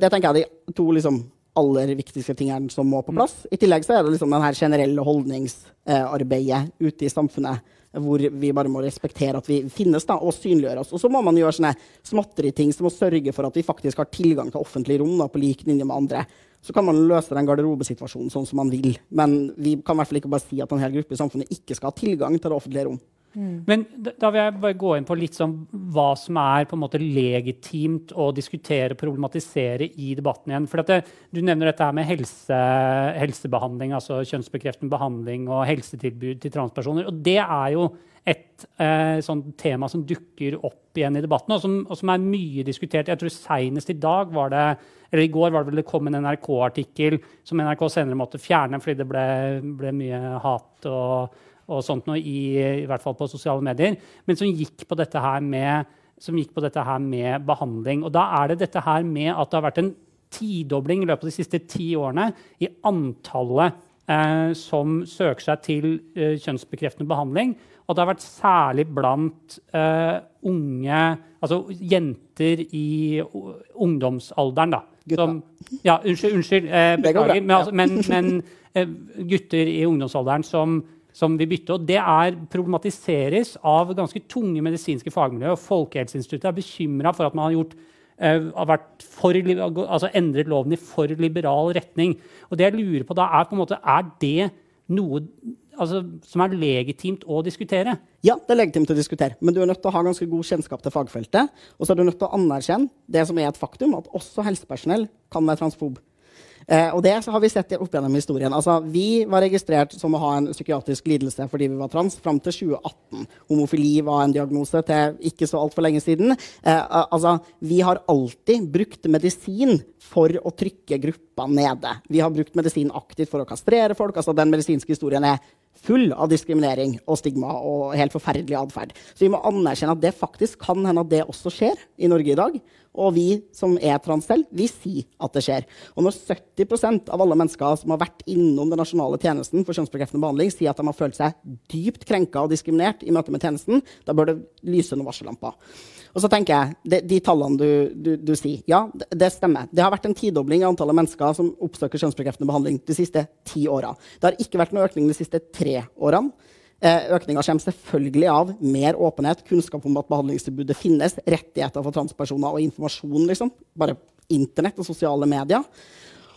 Det tenker jeg er de to liksom aller viktigste tingene som må på plass. I tillegg så er det liksom den her generelle holdningsarbeidet ute i samfunnet hvor vi bare må respektere at vi finnes da, og synliggjøre oss. Og så må man gjøre sånne småtteri-ting som å sørge for at vi faktisk har tilgang til offentlige rom da, på lik linje med andre. Så kan man løse den garderobesituasjonen sånn som man vil. Men vi kan i hvert fall ikke bare si at en hel gruppe i samfunnet ikke skal ha tilgang til det offentlige rom. Mm. Men da vil jeg bare gå inn på litt sånn hva som er på en måte legitimt å diskutere og problematisere i debatten igjen. For det, Du nevner dette her med helse, helsebehandling, altså kjønnsbekreftende behandling og helsetilbud til transpersoner. og Det er jo et eh, sånt tema som dukker opp igjen i debatten, og som, og som er mye diskutert. Jeg tror Senest i dag var det, eller i går var det vel det kom en NRK-artikkel som NRK senere måtte fjerne fordi det ble, ble mye hat. og og sånt noe, i, i, hvert fall på sosiale medier, men som gikk på dette her med, på dette her med behandling. Og da er det dette her med at det har vært en tidobling i løpet av de siste ti årene i antallet eh, som søker seg til eh, kjønnsbekreftende behandling. Og det har vært særlig blant eh, unge Altså jenter i ungdomsalderen, da. Som, ja, unnskyld. unnskyld eh, beklager. Men, altså, men, men eh, gutter i ungdomsalderen som som vil bytte. Og det er, problematiseres av ganske tunge medisinske fagmiljøer. og Folkehelseinstituttet er bekymra for at man har, gjort, uh, har for, altså endret loven i for liberal retning. Og det jeg lurer på da er på en måte, er det noe altså, som er legitimt å diskutere? Ja, det er legitimt å diskutere, men du er nødt til å ha ganske god kjennskap til fagfeltet. Og så er du nødt til å anerkjenne det som er et faktum, at også helsepersonell kan være transfob. Eh, og det har vi sett opp gjennom historien. Altså, vi var registrert som å ha en psykiatrisk lidelse fordi vi var trans fram til 2018. Homofili var en diagnose til ikke så altfor lenge siden. Eh, altså, vi har alltid brukt medisin for å trykke gruppa nede. Vi har brukt medisin aktivt for å kastrere folk. altså Den medisinske historien er full av diskriminering og stigma og helt forferdelig atferd. Så vi må anerkjenne at det faktisk kan hende at det også skjer i Norge i dag. Og vi som er trans selv, vi sier at det skjer. Og når 70% av alle mennesker som har vært innom den nasjonale tjenesten for kjønnsbekreftende behandling, sier at de har følt seg dypt krenka og diskriminert i møte med tjenesten, da bør det lyse noen varsellamper. Og så tenker jeg, de, de tallene du, du, du, sier, ja, det, det, stemmer. Det har vært en tidobling i antallet mennesker som oppsøker kjønnsbekreftende behandling de siste ti åra. Det har ikke vært noen økning de siste tre årene. Eh, Økninga kommer selvfølgelig av mer åpenhet, kunnskap om at behandlingstilbudet finnes, rettigheter for transpersoner og informasjon. liksom. Bare internett og sosiale medier.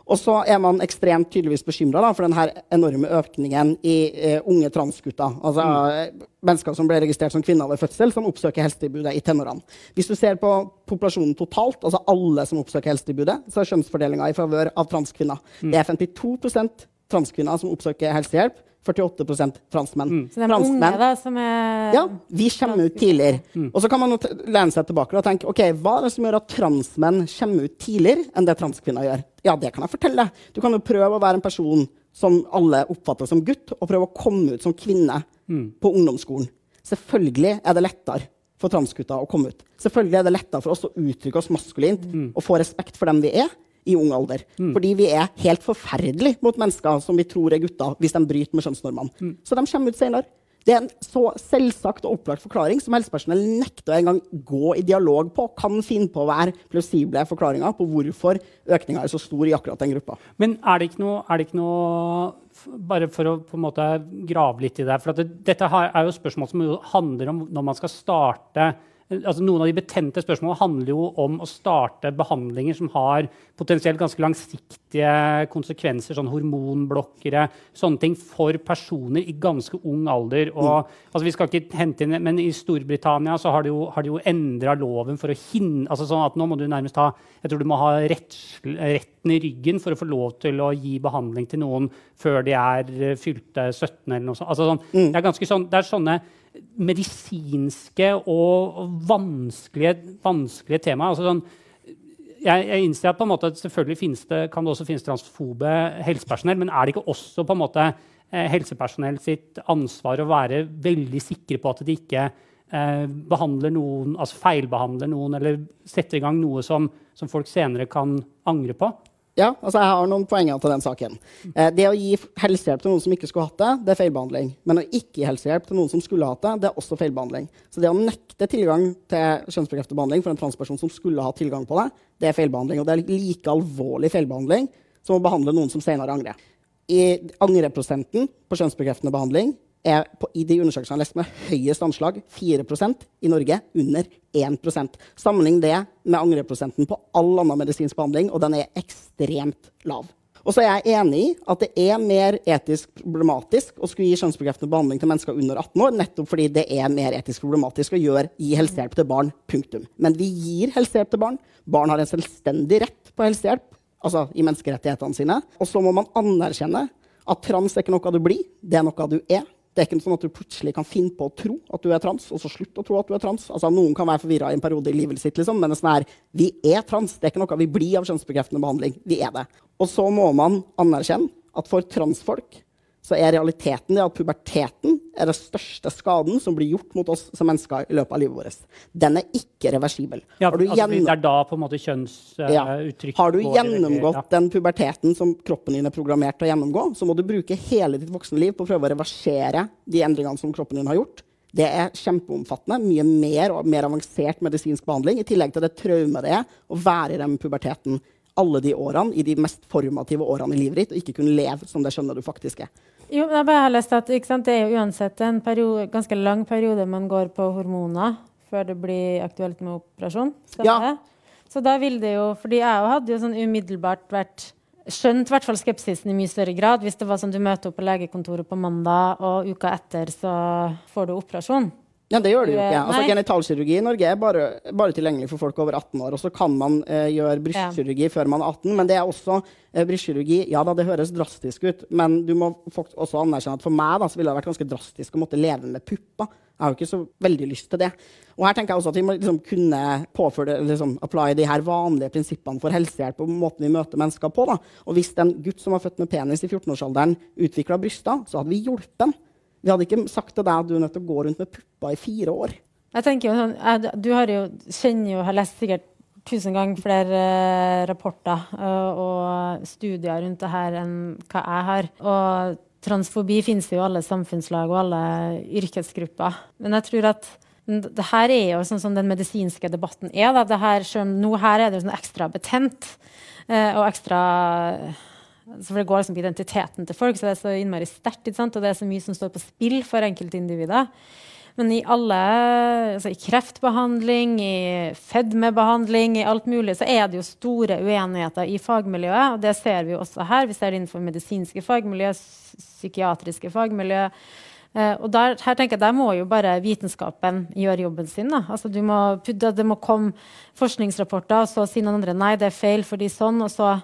Og så er man ekstremt tydeligvis bekymra for denne enorme økningen i eh, unge transgutter. Altså mm. mennesker som ble registrert som kvinner ved fødsel, som oppsøker helsetilbudet i tenårene. Hvis du ser på populasjonen totalt, altså alle som oppsøker helsetilbudet, så er kjønnsfordelinga i favør av transkvinner. Mm. Det er 52 transkvinner som oppsøker helsehjelp. 48 transmenn. Mm. Så det er unge da, som er Ja, vi kommer ut tidligere. Mm. Og så kan man lene seg tilbake og tenke ok, hva er det som gjør at transmenn kommer ut tidligere enn det transkvinner gjør. Ja, det kan jeg fortelle. Du kan jo prøve å være en person som alle oppfatter som gutt, og prøve å komme ut som kvinne mm. på ungdomsskolen. Selvfølgelig er det lettere for transgutter å komme ut. Selvfølgelig er det lettere for oss å uttrykke oss maskulint mm. og få respekt for dem vi er i ung alder. Mm. Fordi vi er helt forferdelige mot mennesker som vi tror er gutter, hvis de bryter med kjønnsnormene. Mm. Så de kommer ut senere. Det er en så selvsagt og opplagt forklaring som helsepersonell nekter å engang gå i dialog på. Kan finne på å være plausible forklaringer på hvorfor økninga er så stor i akkurat den gruppa. Men er det ikke noe, det ikke noe Bare for å på en måte grave litt i det. For det, dette er jo spørsmål som handler om når man skal starte altså Noen av de betente spørsmålene handler jo om å starte behandlinger som har potensielt ganske langsiktige konsekvenser, sånn hormonblokkere, sånne ting, for personer i ganske ung alder. Og, mm. altså vi skal ikke hente inn, men I Storbritannia så har de jo, har jo endra loven for å hindre altså sånn at Nå må du nærmest ha jeg tror du må ha rett, retten i ryggen for å få lov til å gi behandling til noen før de er fylte 17. eller noe sånt. Altså sånn, mm. det, er ganske sånn, det er sånne medisinske og vanskelige, vanskelige temaer. Altså sånn, jeg, jeg, innser at på en måte, selvfølgelig det, kan det også finnes transfobe helsepersonell, men er det ikke også på en måte eh, helsepersonell sitt ansvar å være veldig sikre på at de ikke eh, behandler noen, altså feilbehandler noen eller setter i gang noe som, som folk senere kan angre på? Ja, altså jeg har noen poenger til den saken. Eh, det å gi helsehjelp til noen som ikke skulle hatt det, det er feilbehandling. Men å ikke gi helsehjelp til noen som skulle hatt det, det er også feilbehandling. Så det å nekte tilgang til kjønnsbekreftet behandling for en transperson som skulle ha tilgang på det, det er feilbehandling. Og det er like alvorlig feilbehandling som å behandle noen som senere angrer. I angreprosenten på kjønnsbekreftende behandling er på, i de undersøkelsene jeg har lest med høyest anslag 4% i Norge, under 1 Sammenlign det med angreprosenten på all annen medisinsk behandling, og den er ekstremt lav. Og så er jeg enig i at det er mer etisk problematisk å skulle gi kjønnsbekreftende behandling til mennesker under 18 år, nettopp fordi det er mer etisk problematisk å gjøre, gi helsehjelp til barn. Punktum. Men vi gir helsehjelp til barn. Barn har en selvstendig rett på helsehjelp, altså i menneskerettighetene sine. Og så må man anerkjenne at trans er ikke noe du blir, det er noe du er. Det er ikke sånn at du plutselig kan finne på å tro at du er trans, og så slutte å tro at du er trans. Altså, noen kan være forvirra i en periode i livet sitt, liksom, men det er sånn her, vi er trans. Det er ikke noe vi blir av kjønnsbekreftende behandling. Vi er det. Og så må man anerkjenne at for transfolk så er realiteten det at puberteten er den største skaden som blir gjort mot oss som mennesker i løpet av livet vårt. Den er ikke reversibel. Ja, altså, det er da på en måte kjønnsuttrykk ja. Har du gjennomgått ja. den puberteten som kroppen din er programmert til å gjennomgå, så må du bruke hele ditt voksne liv på å prøve å reversere de endringene som kroppen din har gjort. Det er kjempeomfattende. Mye mer og mer avansert medisinsk behandling. I tillegg til det traumet det er å være i den puberteten alle de årene, i de mest formative årene i livet ditt, og ikke kunne leve som det skjønner du faktisk er. Jo, jeg bare har lest at sant, Det er jo uansett en periode, ganske lang periode man går på hormoner før det blir aktuelt med operasjon. Ja. Så da vil det jo Fordi jeg hadde jo sånn umiddelbart vært skjønt hvert fall skepsisen i mye større grad hvis det var sånn du møter opp på legekontoret på mandag, og uka etter så får du operasjon. Ja, Det gjør det jo ikke. Altså, genitalkirurgi i Norge er bare, bare, tilgjengelig for folk over 18 år. Og så kan man eh, gjøre brystkirurgi ja. før man er 18, men det er også eh, brystkirurgi Ja da, det høres drastisk ut, men du må også anerkjenne at for meg da, så ville det vært ganske drastisk å måtte leve med pupper. Jeg har jo ikke så veldig lyst til det. Og her tenker jeg også at Vi må liksom kunne påføre, liksom, apply de her vanlige prinsippene for helsehjelp og måten vi møter mennesker på. Da. Og Hvis en gutt som var født med penis i 14-årsalderen, utvikla bryster, så hadde vi hjulpet den Vi hadde ikke sagt til deg at du er nødt til å gå rundt med pupper i fire år. Jeg tenker jo sånn, jeg, Du har jo, kjenner jo, har lest sikkert tusen ganger flere uh, rapporter uh, og studier rundt det her enn hva jeg har. Og transfobi finnes jo i alle samfunnslag og alle yrkesgrupper. Men jeg tror at det her er jo sånn som den medisinske debatten er. Da. Det her, selv, nå her er det sånn ekstra betent uh, og ekstra for Det går liksom på identiteten til folk, så det er så innmari sterkt. Og det er så mye som står på spill for enkeltindivider. Men i alle, altså i kreftbehandling, i fedmebehandling, i alt mulig, så er det jo store uenigheter i fagmiljøet. Og det ser vi jo også her. Vi ser det innenfor medisinske fagmiljø, psykiatriske fagmiljø. Uh, og der, her tenker jeg, der må jo bare vitenskapen gjøre jobben sin. Da. Altså, må, det må komme forskningsrapporter, og så sier noen andre nei, det er feil fordi sånn. og så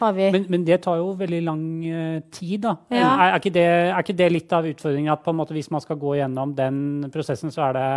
men, men, det tar jo veldig lang uh, tid, da. Ja. Er, er, ikke det, er, ikke det, litt av utfordringen at måte, hvis man skal gå gjennom den prosessen, så er det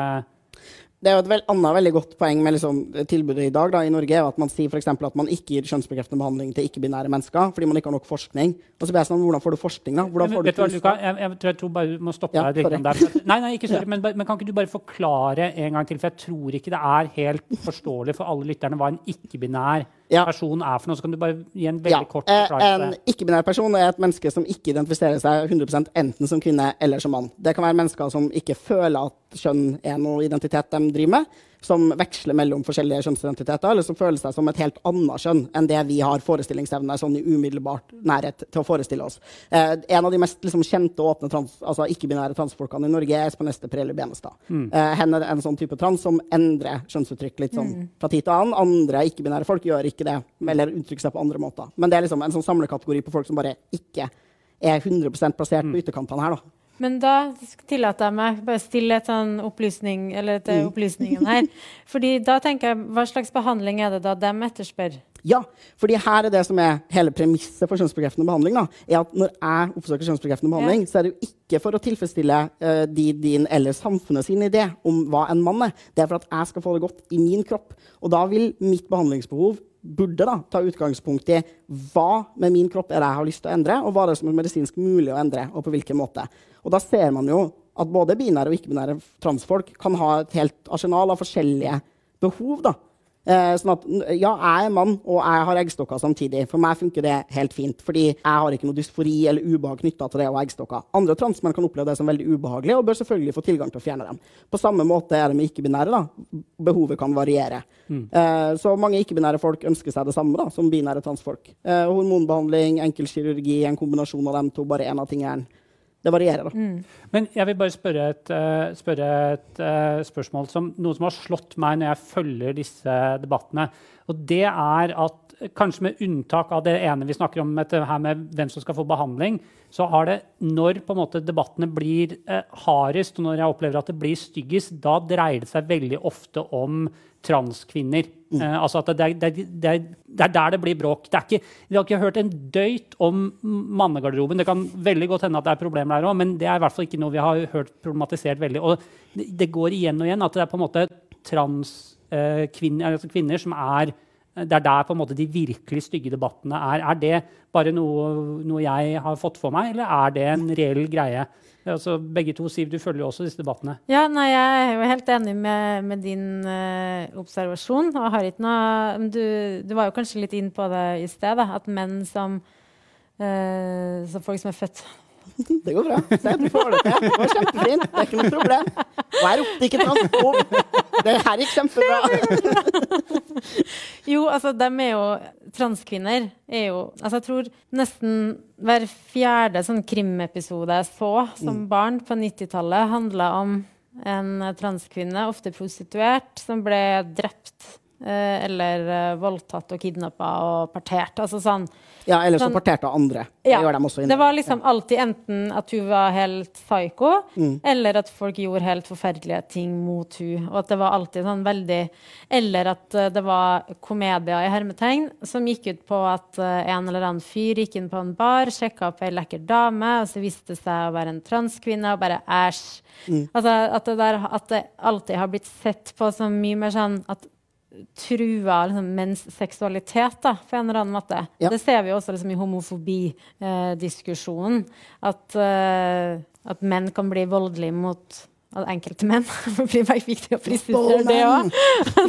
det er jo et vel, annet veldig godt poeng med liksom, tilbudet i dag da, i Norge er at man sier for at man ikke gir kjønnsbekreftende behandling til ikke-binære mennesker fordi man ikke har nok forskning. Og så blir jeg sånn, Hvordan får du forskning, da? Hvordan får du hva, jeg, jeg, tror, jeg tror bare du må stoppe ja, deg litt der. Nei, nei, ikke sorry, ja. men, men, kan ikke du bare forklare en gang til? For jeg tror ikke det er helt forståelig for alle lytterne hva en ikke-binær ja. person er for noe. Så kan du bare gi en veldig kort eh, forklaring. En ikke-binær person er et menneske som ikke identifiserer seg 100% enten som kvinne eller som mann. Det kan være mennesker som ikke føler at kjønn er noe identitet de driver med, som veksler mellom forskjellige kjønnsidentiteter, eller som føler seg som et helt annet kjønn enn det vi har forestillingsevne sånn i umiddelbart nærhet til å forestille oss. Eh, en av de mest liksom, kjente og åpne trans, altså, ikke-binære transfolkene i Norge er Espen Ester Prelle Benestad. Mm. Eh, henne er en sånn type trans som endrer kjønnsuttrykk litt sånn mm. fra tid til annen. Andre ikke-binære folk gjør ikke det, eller uttrykker seg på andre måter. Men det er liksom en sånn samlekategori på folk som bare ikke er 100% plassert på mm. ytterkantene her. da. Men da tillater jeg meg bare stille et sånn opplysning, eller til mm. opplysningen her. Fordi da tenker jeg, Hva slags behandling er det da dem etterspør? Ja, fordi her er det som er hele premisset for kjønnsbekreftende behandling. da, er at Når jeg oppsøker kjønnsbekreftende behandling, ja. så er det jo ikke for å tilfredsstille uh, de, din eller samfunnet sin idé om hva en mann er. Det er for at jeg skal få det godt i min kropp. Og da vil mitt behandlingsbehov burde da, ta utgangspunkt i hva med min kropp er det jeg har lyst til å endre, og hva er det som er medisinsk mulig å endre, og på hvilken måte. Og da ser man jo at både binære og ikke-binære transfolk kan ha et helt arsenal av forskjellige behov. da. Eh, sånn at, ja, jeg er mann, og jeg har eggstokker samtidig. For meg funker det helt fint. Fordi jeg har ikke noe dysfori eller ubehag knytta til det å ha eggstokker. Andre transmenn kan oppleve det som veldig ubehagelig og bør selvfølgelig få tilgang til å fjerne dem. På samme måte er det med ikke-binære. Behovet kan variere. Mm. Eh, så mange ikke-binære folk ønsker seg det samme da, som binære transfolk. Eh, hormonbehandling, enkel kirurgi, en kombinasjon av dem to. Bare én av tingene det varierer. da. Mm. Men jeg vil bare spørre et, uh, spørre et uh, spørsmål som noe som har slått meg når jeg følger disse debattene. Og det er at kanskje med unntak av det ene vi snakker om, med, her med hvem som skal få behandling, så har det, når på en måte debattene blir eh, hardest, og når jeg opplever at det blir styggest, da dreier det seg veldig ofte om transkvinner. Mm. Eh, altså at det, det, det, det, er der det blir bråk. Ikke, vi har ikke hørt en døyt om mannegarderoben. Det kan veldig godt hende at det er problemer der òg, men det er i hvert fall ikke noe vi har hørt problematisert veldig. Og det, går igjen og igjen at det er på en måte transkvinner eh, altså kvinner som er det er der på en måte de virkelig stygge debattene er. Er det bare noe, noe jeg har fått for meg, eller er det en reell greie? Altså, begge to, Siv, du følger jo også disse debattene. Ja, nei, Jeg er jo helt enig med, med din uh, observasjon. og har ikke noe, du, du, var jo kanskje litt inn på det i sted, da, at menn som, uh, som folk som er født Det går bra. Se, du får det til. Det var kjempefint. Det er ikke noe problem. Og ropte ikke transport. Det her gikk kjempebra. jo, altså, de er jo Transkvinner er jo Altså, jeg tror nesten hver fjerde sånn krimepisode jeg så som mm. barn på 90-tallet, handla om en transkvinne, ofte prostituert, som ble drept Eh, eller uh, voldtatt og kidnappa og partert. Altså sånn, ja, eller så sånn, parterte andre. Det ja. Det var liksom alltid enten at hun var helt psyko, mm. eller at folk gjorde helt forferdelige ting mot hun. Og at det var alltid sånn veldig Eller at uh, det var komedier i hermetegn som gikk ut på at en eller annen fyr gikk inn på en bar, sjekka opp ei lekker dame, og så viste det seg å være en transkvinne, og bare æsj. Mm. Altså at det, der, at det alltid har blitt sett på som mye mer sånn at truer liksom, menns seksualitet da, på en eller annen måte. Ja. Det ser vi også liksom, i homofobidiskusjonen. at, eh, at menn kan bli voldelige mot enkelte menn det blir viktig å presisere det òg.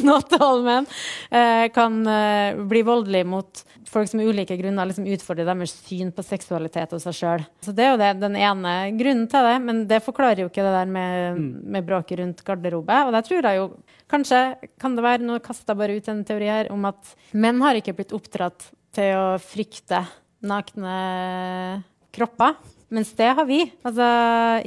Not all men. eh, kan eh, bli voldelige mot folk som av ulike grunner liksom utfordrer deres syn på seksualitet og seg sjøl. Så det er jo det, den ene grunnen til det, men det forklarer jo ikke det der med, med bråket rundt garderobe. Og der tror jeg jo kanskje kan det være Nå kasta bare ut en teori her om at menn har ikke blitt oppdratt til å frykte nakne kropper. Mens det har vi, altså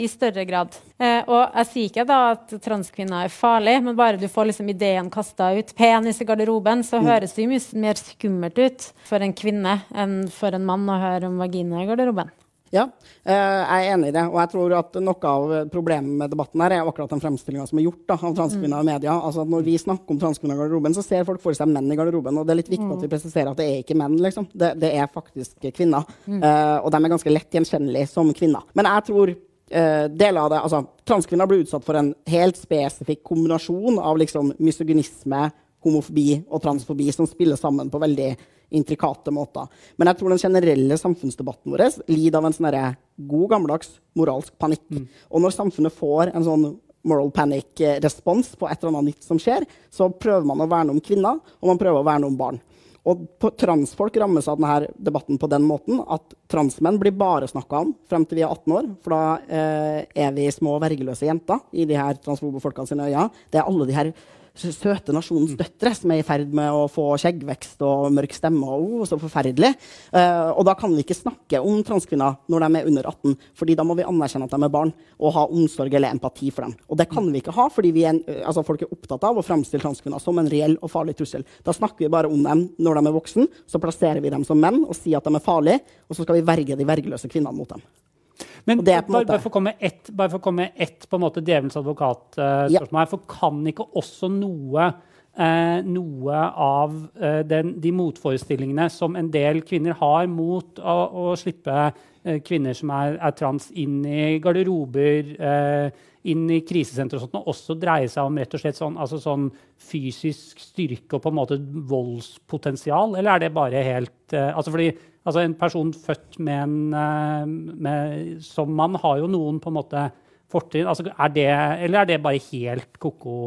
i større grad. Eh, og jeg sier ikke da at transkvinner er farlig, men bare du får liksom ideen kasta ut, penis i garderoben, så høres det mye mer skummelt ut for en kvinne enn for en mann å høre om vagina i garderoben. Ja, eh, jeg er enig i det. Og jeg tror at noe av problemet med debatten her er akkurat den fremstillinga som er gjort da, av transkvinner i media. Altså at Når vi snakker om transkvinner i garderoben, så ser folk for seg menn i garderoben. Og det er litt viktig at vi presiserer at det er ikke menn, liksom. Det, det er faktisk kvinner. Eh, og de er ganske lett gjenkjennelige som kvinner. Men jeg tror Uh, deler av det Altså, transkvinner blir utsatt for en helt spesifikk kombinasjon av liksom misogynisme, homofobi og transfobi som spiller sammen på veldig intrikate måter. Men jeg tror den generelle samfunnsdebatten vår lider av en sånn god, gammeldags moralsk panikk. Og når samfunnet får en sånn moral panic-respons på et eller annet nytt som skjer, så prøver man å verne om kvinner, og man prøver å verne om barn. Og på, transfolk rammes av denne debatten på den måten at transmenn blir bare snakka om frem til vi er 18 år. For da eh, er vi små vergeløse jenter i de her transfobe folka sine øyne. Det er alle de her søte nasjonens døtre som er i ferd med å få skjeggvekst og mørk stemme. og oh, så forferdelig. Uh, og da kan vi ikke snakke om transkvinner når de er under 18, fordi da må vi anerkjenne at de er barn og ha omsorg eller empati for dem. Og det kan vi ikke ha, fordi vi er en, altså folk er opptatt av å fremstille transkvinner som en reell og farlig trussel. Da snakker vi bare om dem når de er voksen, så plasserer vi dem som menn og sier at de er farlige, og så skal vi verge de vergeløse kvinnene mot dem. Men bare, bare for å komme ett, bare for å komme ett på en måte djevelens advokat-spørsmål her, for kan ikke også noe eh, noe av eh, den, de motforestillingene som en del kvinner har mot å, å slippe eh, kvinner som er, er trans, inn i garderober, eh, inn i krisesentre og sånt, og også dreie seg om rett og slett sånn, altså sånn fysisk styrke og på en måte voldspotensial? Eller er det bare helt eh, altså fordi altså En person født med en eh, med, som mann har jo noen på en måte fortrinn. Altså er det, eller er det bare helt ko-ko?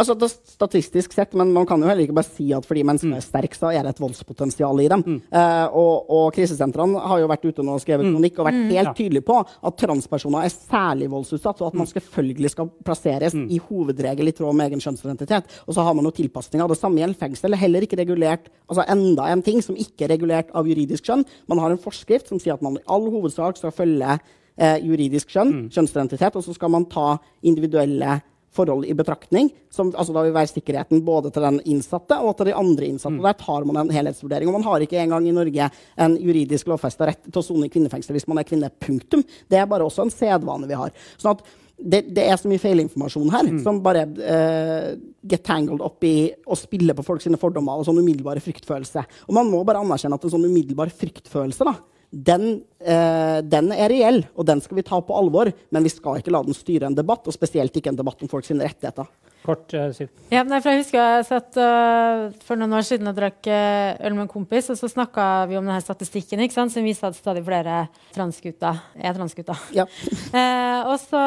Altså, det Statistisk sett, men man kan jo heller ikke bare si at fordi mennesker er sterke, så er det et voldspotensial i dem. Eh, og, og krisesentrene har jo vært ute nå og skrevet kronikk og vært helt Ja. tydelige på at transpersoner er særlig voldsutsatt, og at man selvfølgelig skal plasseres i hovedregel i tråd med egen kjønnsidentitet. Og så har man noen tilpasninger. Det samme gjelder fengsel. Er heller ikke regulert altså enda en ting som ikke er regulert av juridisk skjønn. Man har en forskrift som sier at man i all hovedsak skal følge eh, juridisk skjønn, kjønnsidentitet, og så skal man ta individuelle forhold i betraktning, som altså da vil være sikkerheten både til den innsatte og til de andre innsatte. Mm. Der tar man en helhetsvurdering. Og man har ikke engang i Norge en juridisk lovfesta rett til å sone i kvinnefengsel hvis man er kvinne. Punktum. Det er bare også en sedvane vi har. Sånn at det, det er så mye feilinformasjon her som bare uh, get tangled opp i å spille på folk sine fordommer og sånn umiddelbare fryktfølelse. Og man må bare anerkjenne at en sånn umiddelbar fryktfølelse da, den, eh, den er reell, og den skal vi ta på alvor. Men vi skal ikke la den styre en debatt, og spesielt ikke en debatt om folks rettigheter. Kort, uh, Ja, nei, jeg husker jeg satt uh, for noen år siden og drakk uh, øl med en kompis, og så snakka vi om denne statistikken ikke sant, som viser at stadig flere transgutter er transgutter. Ja. Eh, og så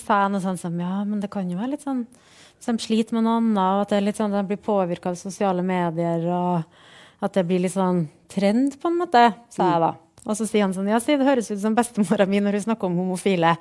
sa jeg noe sånt som ja, men det kan jo være litt sånn så de sliter med noe annet, og at det er litt sånn, de blir påvirka av sosiale medier, og at det blir litt sånn trend, på en måte, sa jeg da. Og så sier han sånn Ja, si, det høres ut som bestemora mi når hun snakker om homofile.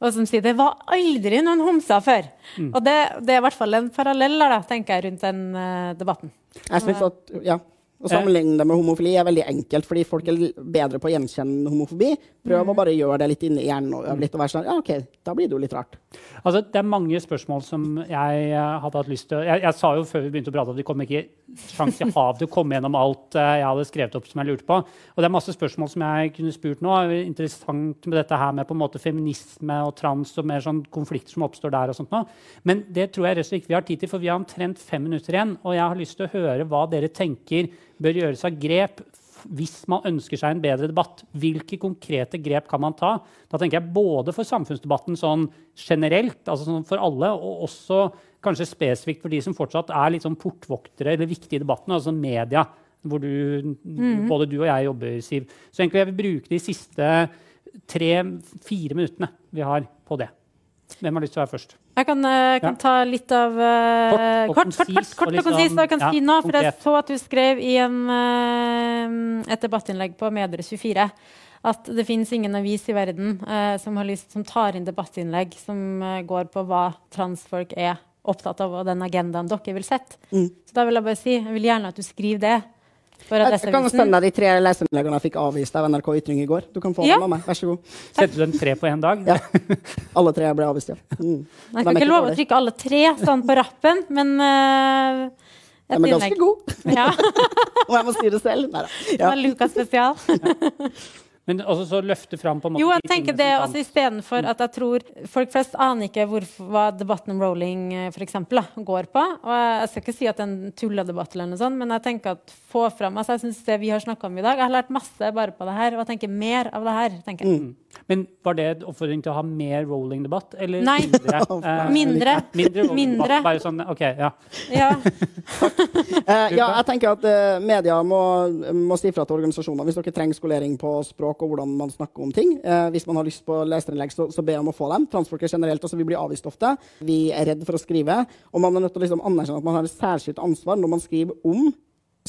Og som sier det var aldri noen homser før. Og det, det er i hvert fall en parallell da, tenker jeg, rundt den uh, debatten. Jeg synes at, ja, Å sammenligne det med homofili er veldig enkelt, fordi folk er bedre på å gjenkjenne homofobi. Prøv å bare gjøre det litt inni hjernen og øve litt og være sånn Ja, OK, da blir det jo litt rart. Altså, det er mange spørsmål som jeg eh, hadde hatt lyst til jeg, jeg sa jo før vi begynte å prate at vi kom ikke sjans i hav til å komme gjennom alt eh, jeg hadde skrevet opp som jeg lurte på. Og det er masse spørsmål som jeg kunne spurt nå. Er Interessant med dette her med på en måte feminisme og trans og mer sånn konflikter som oppstår der. og sånt nå. Men det tror jeg rett og slett ikke vi har tid til, for vi har omtrent fem minutter igjen. Og jeg har lyst til å høre hva dere tenker bør gjøres av grep hvis man ønsker seg en bedre debatt, hvilke konkrete grep kan man ta? Da tenker jeg både for samfunnsdebatten sånn generelt, altså sånn for alle, og også kanskje spesifikt for de som fortsatt er litt sånn portvoktere eller viktige i debatten, altså media, hvor du, mm. både du og jeg jobber, Siv. Så egentlig jeg vil bruke de siste tre-fire minuttene vi har på det. Hvem har lyst til å være først? Jeg kan, uh, kan ja. ta litt av uh, Kort kort, kort, kort, og konsist. Og jeg kan ja, si nå, for jeg så at du skrev i en, uh, et debattinnlegg på Medre24 at det finnes ingen avis i verden som, lyst, som, tar inn debattinnlegg som går på hva transfolk er opptatt av, og den agendaen dere vil sette. Mm. Så da vil jeg bare si, jeg vil gjerne at du skriver det jeg, jeg kan sende deg de tre leserinnleggene jeg fikk avvist av NRK Ytring i går. Du kan få ja. dem av meg. Vær så god. Setter du dem tre på én dag? Ja. Alle tre ble avvist, ja. Mm. Jeg kan ikke love å trykke alle tre sånn på rappen, men uh, De er ganske gode. Ja. Om jeg må si det selv. Nei da. Ja. Det var Lukas spesial. Men altså, så løfte fram på en måte Jo, jeg tenker det altså istedenfor at jeg tror Folk flest aner ikke hvor, hva debatten om rolling eh, for eksempel, går på. Og jeg skal ikke si at det er en tulledebatt, eller noe sånt, men jeg tenker at få fram altså Jeg synes det vi har snakka om i dag Jeg har lært masse bare på det her, og jeg tenker mer av det her. tenker jeg. Mm. Men var det oppfordring til å ha mer rolling-debatt, eller Nei. mindre? Eh, mindre. mindre, mindre. Bare sånn, OK, ja. Ja, uh, ja jeg tenker at uh, media må, må si fra til organisasjoner hvis dere trenger skolering på språk og hvordan man snakker om ting. Eh, hvis man har lyst på leserinnlegg, så, så be om å få dem. Transfolk er generelt altså vi blir avvist ofte. Vi er redd for å skrive. Og man er nødt til å liksom anerkjenne at man har et særskilt ansvar når man skriver om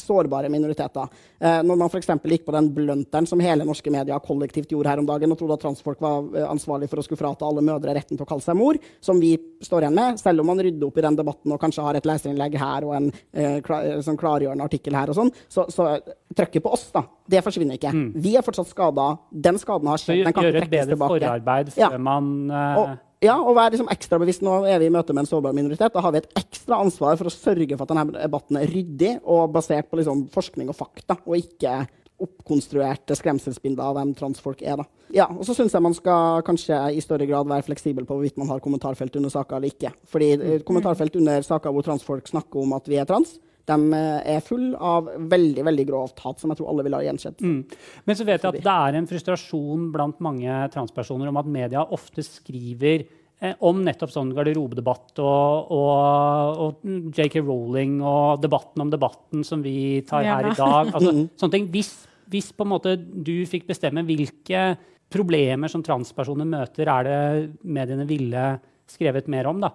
sårbare minoriteter. Eh, når man f.eks. gikk på den blunteren som hele norske media kollektivt gjorde her om dagen, og trodde at transfolk var eh, ansvarlig for å skulle frata alle mødre retten til å kalle seg mor, som vi står igjen med, selv om man rydder opp i den debatten og kanskje har et leserinnlegg her og en eh, klar, eh, sånn klargjørende artikkel her og sånn, så, så trøkket på oss, da, det forsvinner ikke. Mm. Vi er fortsatt skada. Den skaden har skjedd. Den kan ikke trekkes tilbake. Gjøre et bedre forarbeid før ja. man eh... og, ja, og være liksom ekstra bevisst. Nå er vi i møte med en sårbar minoritet. Da har vi et ekstra ansvar for å sørge for at denne debatten er ryddig og basert på liksom forskning og fakta, og ikke oppkonstruerte skremselsbilder av hvem transfolk er. Da. Ja, og så syns jeg man skal kanskje i større grad være fleksibel på hvorvidt man har kommentarfelt under saker eller ikke. Fordi eh, mm. kommentarfelt under saker hvor transfolk snakker om at vi er trans, de eh, er full av veldig veldig grovt hat, som jeg tror alle vil ha gjensett. Mm. Men så vet jeg at det er en frustrasjon blant mange transpersoner om at media ofte skriver eh, om nettopp sånn garderobedebatt og, og, og, JK Rowling og debatten om debatten som vi tar ja. her i dag. Altså, mm. sånne ting. Hvis, hvis på en måte du fikk bestemme hvilke problemer som transpersoner møter, er det mediene ville skrevet mer om? da?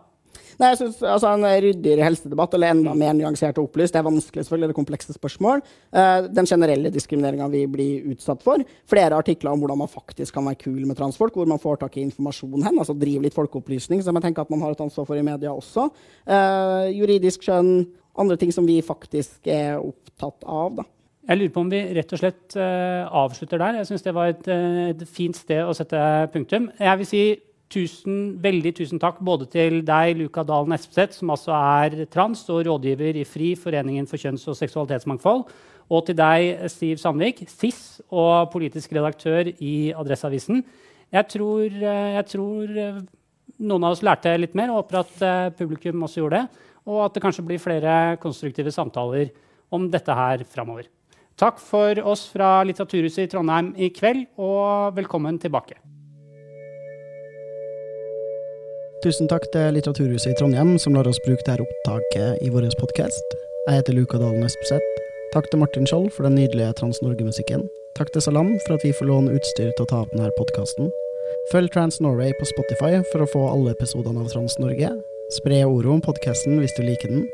Nei, jeg synes, altså, En ryddigere helsedebatt eller enda mer nyansert og opplyst det er vanskelig, selvfølgelig, det er komplekse spørsmål. Uh, den generelle diskrimineringa vi blir utsatt for. Flere artikler om hvordan man faktisk kan være kul med transfolk, hvor man får tak i informasjon hen. altså Drive litt folkeopplysning, som jeg tenker at man har et ansvar for i media også. Uh, juridisk skjønn, andre ting som vi faktisk er opptatt av. da. Jeg lurer på om vi rett og slett uh, avslutter der. Jeg syns det var et, et, fint sted å sette punktum. Jeg vil si tusen, veldig tusen takk både til deg, Luka Dalen Espeseth, som altså er trans og rådgiver i FRI, Foreningen for kjønns- og seksualitetsmangfold, og til deg, Siv Sandvik, SIS og politisk redaktør i Adresseavisen. Jeg tror, eh, jeg tror eh, noen av oss lærte litt mer, og håper at eh, publikum også gjorde det. Og at det kanskje blir flere konstruktive samtaler om dette her framover. Takk for oss fra Litteraturhuset i Trondheim i kveld, og velkommen tilbake. Tusen takk til Litteraturhuset i Trondheim, som lar oss bruke dette opptaket i vår podkast. Jeg heter Luka Dalen Espeseth. Takk til Martin Skjold for den nydelige Trans-Norge-musikken. Takk til Salam for at vi får låne utstyr til å ta opp denne podkasten. Følg Trans Norway på Spotify for å få alle episodene av Trans-Norge. Spre ordet om podkasten hvis du liker den.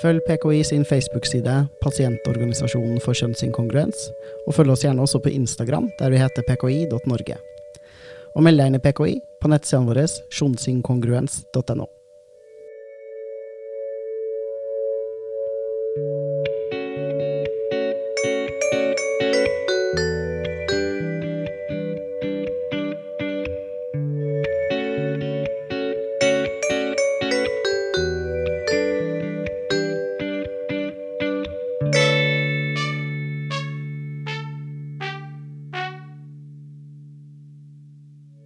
Følg PKI sin Facebook-side Pasientorganisasjonen for kjønnsinkongruens, og følg oss gjerne også på Instagram, der vi heter pki.norge og meld deg inn i PKI på nettsidene våre sjonsinkongruens.no.